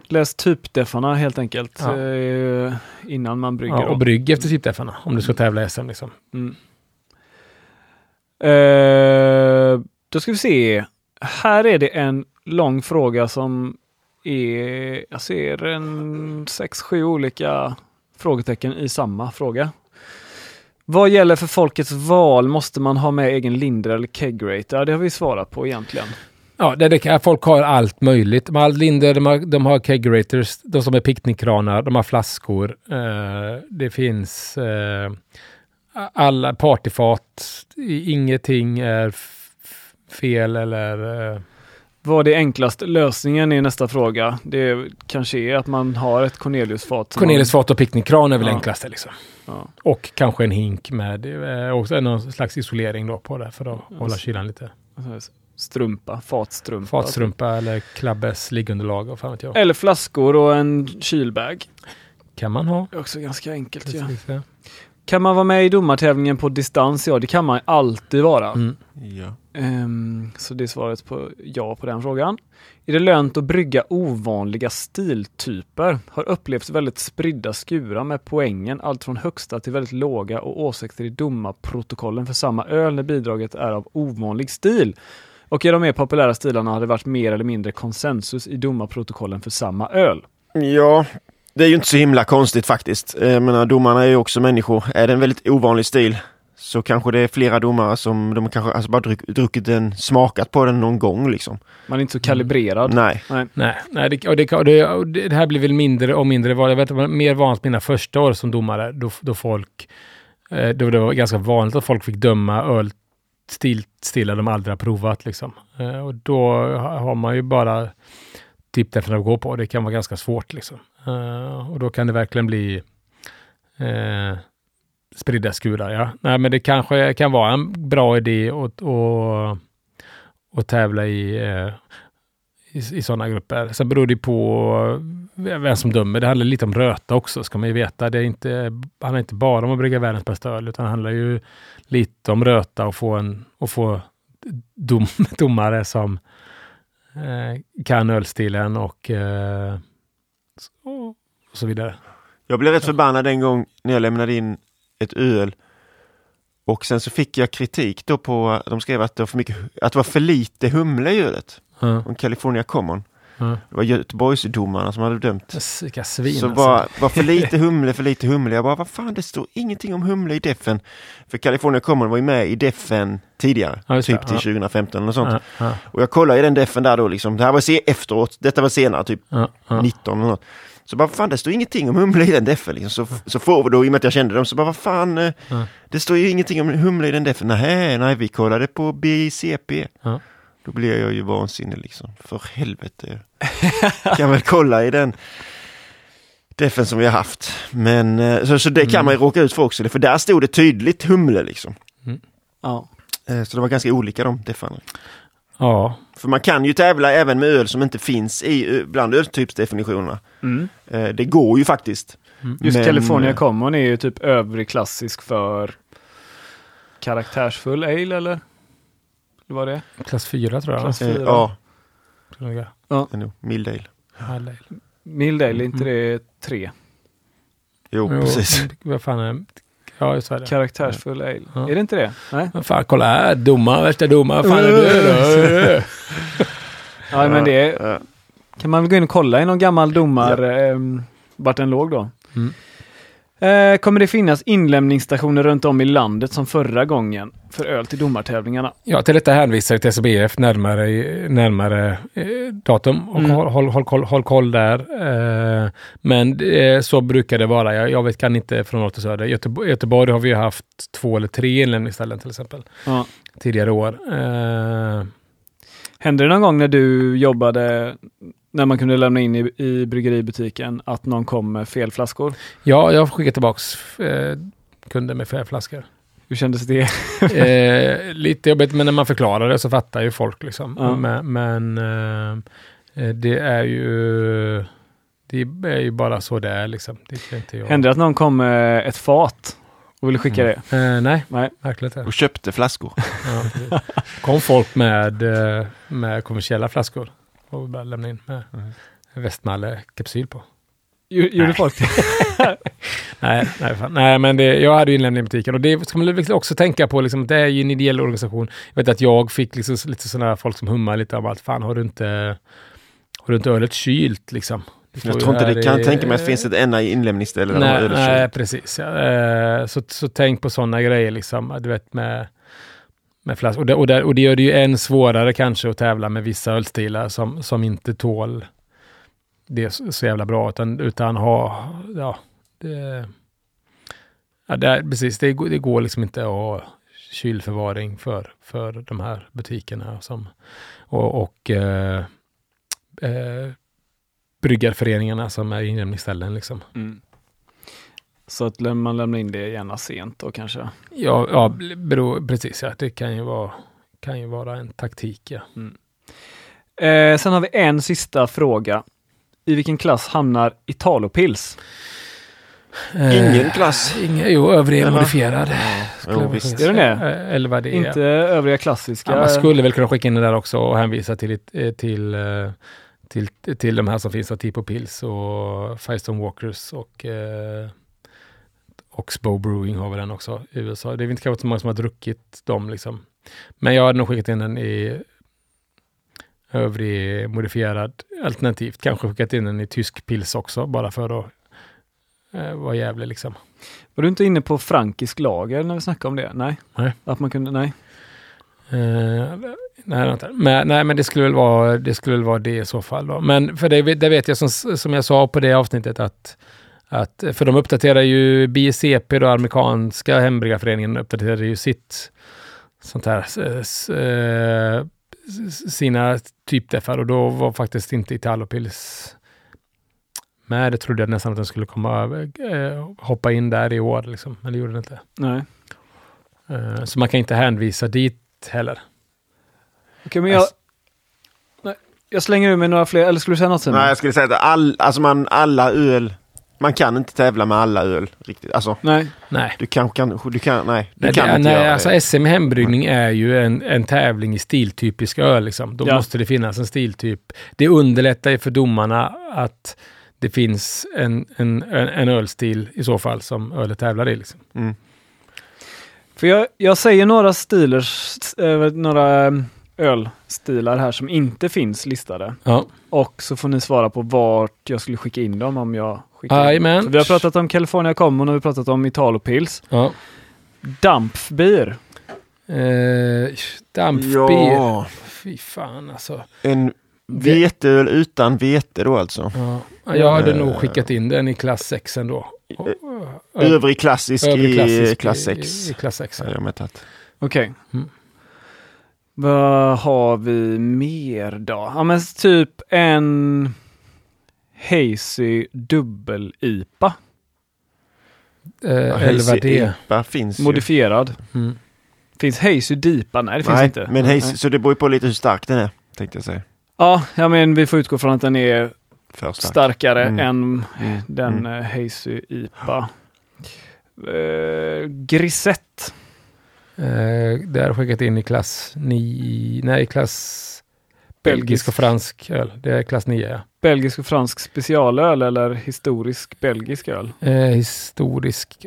läs typdeffarna helt enkelt. Ja. eh, Innan man brygger. Ja, och brygg efter typdeffarna om du ska tävla i SM liksom. Mm. Eh, då ska vi se. Här är det en lång fråga som är, jag ser en sex, sju olika frågetecken i samma fråga. Vad gäller för folkets val? Måste man ha med egen linder eller kegrator? Ja, det har vi svarat på egentligen. Ja, det, det, folk har allt möjligt. De har Linder, de har, de har kegerators, de som är picknickkranar, de har flaskor. Eh, det finns eh, alla partyfat. I- Ingenting är fel eller... Eh, Vad är enklaste lösningen är nästa fråga. Det kanske är att man har ett Corneliusfat. Corneliusfat och picknickkran är väl Ja. enklaste liksom. Ja. Och kanske en hink med eh, också någon slags isolering då på det för att hålla kylan lite. Strumpa, fatstrumpa. Fatstrumpa eller klabbes liggunderlag fan vet jag. Eller flaskor och en kylbag. Kan man ha. Det är också ganska enkelt. Ja. Precis, ja. Kan man vara med i domartävlingen på distans? Ja, det kan man alltid vara. Mm. Ja. Ehm, så det är svaret på ja på den frågan. Är det lönt att brygga ovanliga stiltyper? Har upplevts väldigt spridda skurar med poängen allt från högsta till väldigt låga och åsikter i domarprotokollen för samma öl när bidraget är av ovanlig stil. Och i de mer populära stilarna har det varit mer eller mindre konsensus i domarprotokollen för samma öl. ja, det är ju inte så himla konstigt faktiskt. Jag menar, domarna är ju också människor. Är det en väldigt ovanlig stil så kanske det är flera domare som de kanske alltså bara druck, druckit den, smakat på den någon gång liksom. Man är inte så kalibrerad. Nej. Nej, nej det, och det, och det, och det, här blir väl mindre och mindre vanligt. Jag vet, det var mer vanligt mina första år som domare, då, då folk... Eh, då det var ganska vanligt att folk fick döma öl stil, stilar de aldrig har provat. Liksom. Eh, och då har man ju bara typ det att gå på. Det kan vara ganska svårt. Liksom. Eh, och då kan det verkligen bli eh, spridda skurar. Ja. Nej, men det kanske kan vara en bra idé att, att, att tävla i eh, i, i sådana grupper. Sen beror det på vem som dömer. Det handlar lite om röta också, ska man ju veta. Det är inte, handlar inte bara om att brygga världens bästa öl, utan det handlar ju lite om röta och få, en, och få dom, domare som eh, kan ölstilen och, eh, så, och så vidare. Jag blev rätt förbannad en gång när jag lämnade in ett öl. Och sen så fick jag kritik då på, de skrev att det var för, mycket, att det var för lite humle i ölet. Ja, Från California Common. Ja. Det var Göteborgsdomarna som hade dömt. Vilka svin Så alltså. var, var för lite humle, för lite humle. Jag bara, vad fan det står ingenting om humle i defen. För California Common var ju med i defen tidigare. Ja, typ det, till ja. 2015 eller något sånt. Ja, Och jag kollade i den defen där då liksom. Det här var se efteråt. Detta var senare, typ ja, ja. 19 eller något. Så bara, fan det står ingenting om humle i den defen. Liksom. Så, så får vi då, i och med att jag kände dem, så bara, vad fan. eh. Det står ju ingenting om humle i den defen. Nej, nej, vi kollade på BICP. Då blir jag ju vansinnig liksom. För helvete. kan väl kolla i den defen som vi har haft. Men eh, så, så det kan Mm. man ju råka ut för också. För där stod det tydligt humle liksom. Ja. Eh, Så det var ganska olika de defarna. ja. För man kan ju tävla även med öl som inte finns i ö- bland öltypsdefinitionerna. Mm. Eh, Det går ju faktiskt. Just Men, California eh, Common är ju typ övrig klassisk för karaktärsfull ale eller? Eller vad det är? Klass 4 tror jag. Klass Eh, fyra. Ja, Tror jag. det är. Ja, är inte Mm. det tre? Jo, Jo, precis. Vad fan är det? Ja, just det. Karaktärsfull ale. Ja. Är det inte det? Nej? Men fan, kolla här. Domare, värsta. Vad fan är du då? Ja, men det är, Ja. kan man väl gå in och kolla i någon gammal domar eh, vart den låg då. Mm. Eh, kommer det finnas inlämningsstationer runt om i landet som förra gången för öl till domartävlingarna? Ja, till detta hänvisar jag till SBF närmare, närmare eh, datum och Mm. håll, håll, håll, koll, håll koll där. Eh, men så brukar det vara. Jag, jag vet, kan inte från norr till söder. Göteborg, Göteborg har vi haft två eller tre inlämningsställen till exempel Ja. tidigare år. Hände det någon gång när du jobbade, när man kunde lämna in i, i bryggeributiken, att någon kom med fel flaskor? ja, jag har skickat tillbaks eh, kunder med fler flaskor. Hur kändes det? eh, lite jobbigt, men när man förklarar det så fattar ju folk. Liksom. Ja. Men, men eh, det är ju det är ju bara så det är. Liksom. Det inte jag. Hände det att någon kom med ett fat och ville skicka Mm. det? Eh, nej, Nej. verkligen inte. Och köpte flaskor. Ja, kom folk med, eh, med kommersiella flaskor och bara lämna in med Mm. Westmalle kapsyl på. Gjo- Gjorde Nej. folk det? Nej, nej, fan. nej men det, jag hade ju inlämning i butiken och det ska man liksom också tänka på. Liksom, det är ju en ideell organisation. Jag vet att jag fick liksom, lite sådana folk som hummar lite om att fan har du inte, har du inte ölet kylt liksom? Jag tror inte det kan i- tänka mig att det finns ett enda inlämningsställe där de har Nej, ölet nej kylt. precis. Ja. Eh, Så, så tänk på sådana grejer liksom. Du vet med, med flaskor. Och det, och, det, och det gör det ju än svårare kanske att tävla med vissa ölstilar som, som inte tål det så, jävla bra. Utan, utan ha, ja, det, ja det, är- precis, det, går- det går liksom inte att ha kylförvaring för, för de här butikerna. Som, och och eh, eh, bryggarföreningarna som är inlämningsställen. Liksom. Mm. Så att man lämnar in det gärna sent då kanske. Ja, ja beror, precis. Ja. Det kan ju, vara, kan ju vara en taktik. Ja. Eh, sen har vi en sista fråga. I vilken klass hamnar Italopils? Ingen klass. Eh, Inga, jo, övrig Eller? modifierad. skulle jo, visst. Är den säga. Eh, Eller vad det är. Inte övriga klassiska? Ja, man skulle väl kunna skicka in det där också och hänvisa till, eh, till, eh, till, till de här som finns, Tipo Pills och Firestone Walkers och eh, Oxbow Brewing har väl den också i USA. Det är inte kanske så många som har druckit dem liksom. Men jag hade nog skickat in den i övrig modifierad alternativt. Kanske skickat in den i tysk pils också bara för att eh, vara jävlig liksom. Var du inte inne på frankisk lager när vi snackade om det? Nej. Nej. Att man kunde, nej. Eh, nej, vänta. Men, nej, men det skulle väl vara det, skulle väl vara det i så fall. Då. Men för det, det vet jag som, som jag sa på det avsnittet att, att för de uppdaterar ju BSCP, då amerikanska hembryggarföreningen, uppdaterade ju sitt sånt här eh, s- s- sina typdeffar och då var faktiskt inte Italopils med. Det trodde jag nästan att den skulle komma eh, hoppa in där i år, liksom. men det gjorde den inte. nej. Eh, så man kan inte hänvisa dit heller. Okej, men jag... Alltså- Nej, jag slänger ur mig några fler, eller skulle du säga något Simon? Nej, jag skulle säga att all, alltså man, alla öl, man kan inte tävla med alla öl riktigt. Alltså, Nej. Nej. du kan, kan, du kan, nej, du Nej, kan det, inte nej göra alltså det. SM hembryggning är ju en, en tävling i stiltypisk öl. Liksom. Då Ja. måste det finnas en stiltyp. Det underlättar ju för domarna att det finns en, en, en, en ölstil i så fall som ölet tävlar i. Liksom. Mm. För jag, jag säger några stilers, eh, några eh, ölstilar här som inte finns listade. Ja. Och så får ni svara på vart jag skulle skicka in dem om jag Jajamän. Så Vi har pratat om California Common och vi har pratat om Italopils. Ja. Dampfbier. Eh, dampbier. Ja, Fy fan alltså. en veteöl utan vete då alltså. Ja. Jag hade Eh. nog skickat in den i klass 6 ändå. Och- Övrig klassisk övrig i klassisk klass i- 6. I klass 6. Ja. Okej. Mm. Vad har vi mer då? Ja men typ en Hazy dubbel-IPA. Eh, Ja, eller vad det är. IPA finns ju. Modifierad. Mm. Finns Hazy DIPA? Nej det finns Nej, inte. men Hazy, så det beror ju på lite hur stark den är, tänkte jag säga. Ja, ja men vi får utgå från att den är För stark. starkare Mm. än Mm. den Mm. eh, Hazy IPA. Uh, Grisette. Eh, det har jag skickat in i klass 9, nej klass belgisk och fransk öl. Det är klass 9 ja. Belgisk och fransk specialöl eller historisk belgisk öl. Eh, historisk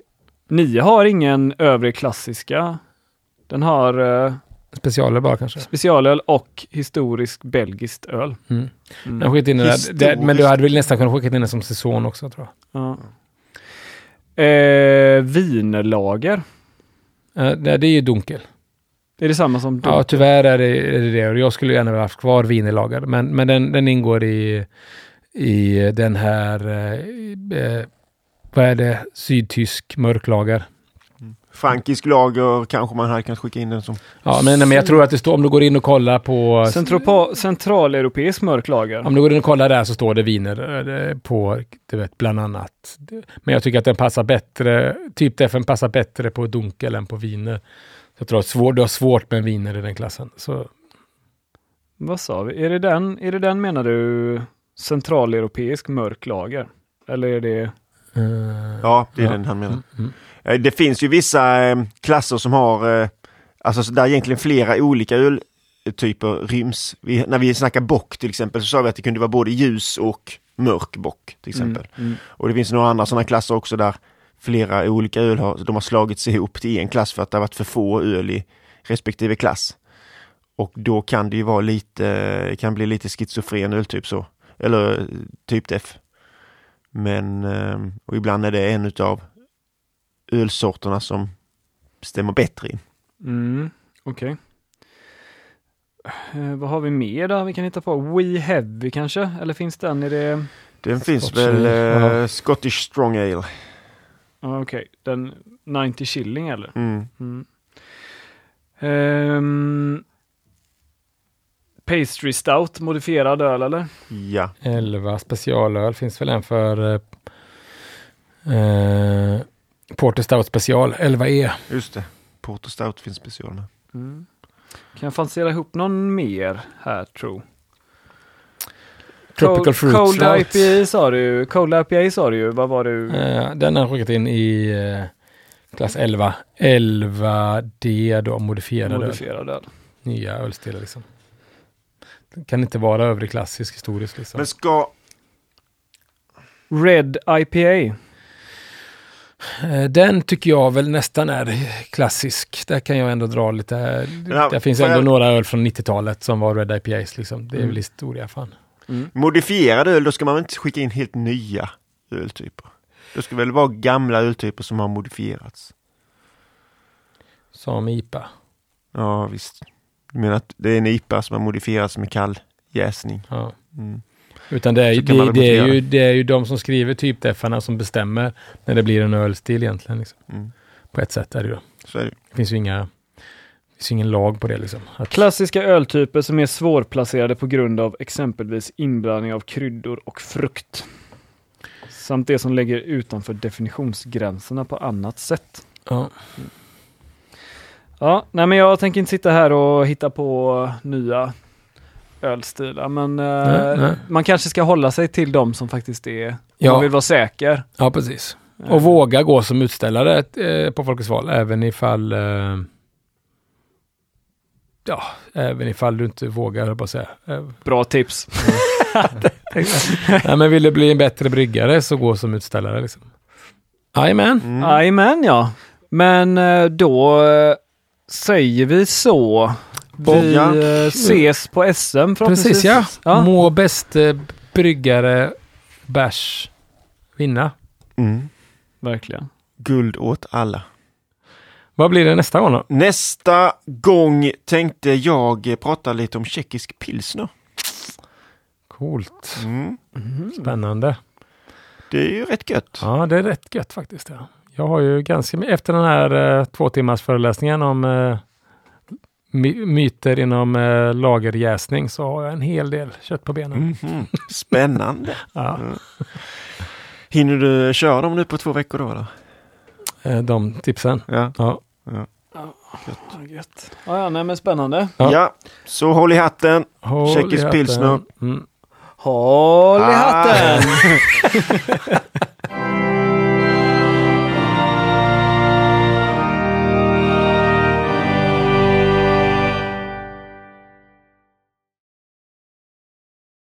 Nio har ingen övrig klassiska. Den har eh, specialöl bara kanske. specialöl och historisk belgiskt öl. Mm. Mm. Jag in det. Det, men du hade väl nästan kunnat skicka in det som säsong också tror jag. Ja. Eh, wienerlager. Eh, det, det är ju dunkel. Är det samma som Ja, tyvärr är det, är det det. Och jag skulle gärna vilja haft kvar wienerlager. Men, men den, den ingår i, i den här, eh, eh, vad är det, sydtysk mörklager. Frankisk lager kanske man hade kunnat skicka in den som. Ja, men, men jag tror att det står, om du går in och kollar på Centropa- centraleuropeisk mörklager. Om du går in och kollar där så står det viner eh, på, du vet, bland annat. Men jag tycker att den passar bättre, typ FN passar bättre på dunkel än på viner. Så jag tror att svår, du har svårt med viner i den klassen. Så, Vad sa vi? Är det den, är det den menar du centraleuropeisk mörklager? Eller är det... eh, Ja, det är Ja. den han menar. mm, mm. Eh, Det finns ju vissa eh, klasser som har, eh, alltså så där egentligen flera olika öltyper ryms. Vi, när vi snackar bock till exempel så sa vi att det kunde vara både ljus och mörk bock till exempel. Mm, mm. Och det finns några andra sådana klasser också där flera olika öl har, de har slagits ihop till en klass för att det har varit för få öl i respektive klass. Och då kan det ju vara lite, kan bli lite schizofren öltyp så. Eller typ F. Men, eh, och ibland är det en utav ölsorterna som stämmer bättre in. Mm, Okej. Eh, vad har vi mer då vi kan hitta på? We Heavy kanske? Eller finns den i det? Den finns Scotch väl eh. Scottish Strong Ale. Okej, den 90 shilling eller? Mm. Mm. Ehm, pastry Stout, modifierad öl eller? Ja. 11 specialöl finns väl en för eh, eh, Porter Stout special, E. 11E. Just det. Porter Stout finns special med. Mm. Kan jag fantisera ihop någon mer här tro? Tropical Cold, Fruit Cold. IPA sa du. Cold IPA sa du ju. Vad var du? Eh, den har jag skickat in i eh, klass 11. 11D då, modifierad modifierad öl. Nya ölstilar liksom. Det kan inte vara övrig klassisk historiskt liksom. Men ska... Red IPA. Eh, Den tycker jag väl nästan är klassisk. Där kan jag ändå dra lite. Ja, det finns ändå jag- några öl från 90-talet som var Red IPAs liksom. Det är Mm. väl historia fan. Modifierad öl, då ska man väl inte skicka in helt nya öltyper? Det ska väl vara gamla öltyper som har modifierats? Som IPA. Ja, visst. Du menar att det är en IPA som har modifierats med kall jäsning? Ja. Mm. Utan det är, det, det, är ju, det är ju de som skriver typdeffarna som bestämmer när det blir en ölstil egentligen. Liksom. Mm. På ett sätt är det ju. Så är det. Det finns ju inga, det finns ingen lag på det liksom. Att, Klassiska öltyper som är svårplacerade på grund av exempelvis inblandning av kryddor och frukt. Samt det som lägger utanför definitionsgränserna på annat sätt. ja. Ja, nej men jag tänker inte sitta här och hitta på nya ölstilar, men eh, Nej, nej. man kanske ska hålla sig till de som faktiskt är, Ja. man vill vara säker. ja, precis. Eh, Och våga gå som utställare eh, på Folkets val, även ifall eh, Ja, även ifall du inte vågar, på säga. Bra tips. Nej, men vill du bli en bättre bryggare så gå som utställare. Liksom. Jajamän. Mm. Jajamän ja. Men eh, då eh, säger vi så. Vi Ja. eh, ses på SM. Precis ja. ja. Må bäste bryggare bärs vinna. Mm. Verkligen. Guld åt alla. Vad blir det nästa gång då? Nästa gång tänkte jag prata lite om tjeckisk pilsner. Coolt. Mm. Spännande. Det är ju rätt gött. Ja, det är rätt gött faktiskt. Ja. Jag har ju ganska, efter den här eh, två timmars föreläsningen om eh, my- myter inom eh, lagerjäsning så har jag en hel del kött på benen. Mhm. Spännande. Ja, Hinner du köra dem nu på två veckor då? Eller? eh, de tipsen. Ja. Ja. Gött. Ja, ja, nej men spännande. Ja. ja, så håll i hatten. Håll i Tjeckisk hatten. pilsner. Mm. Håll i Ah. hatten!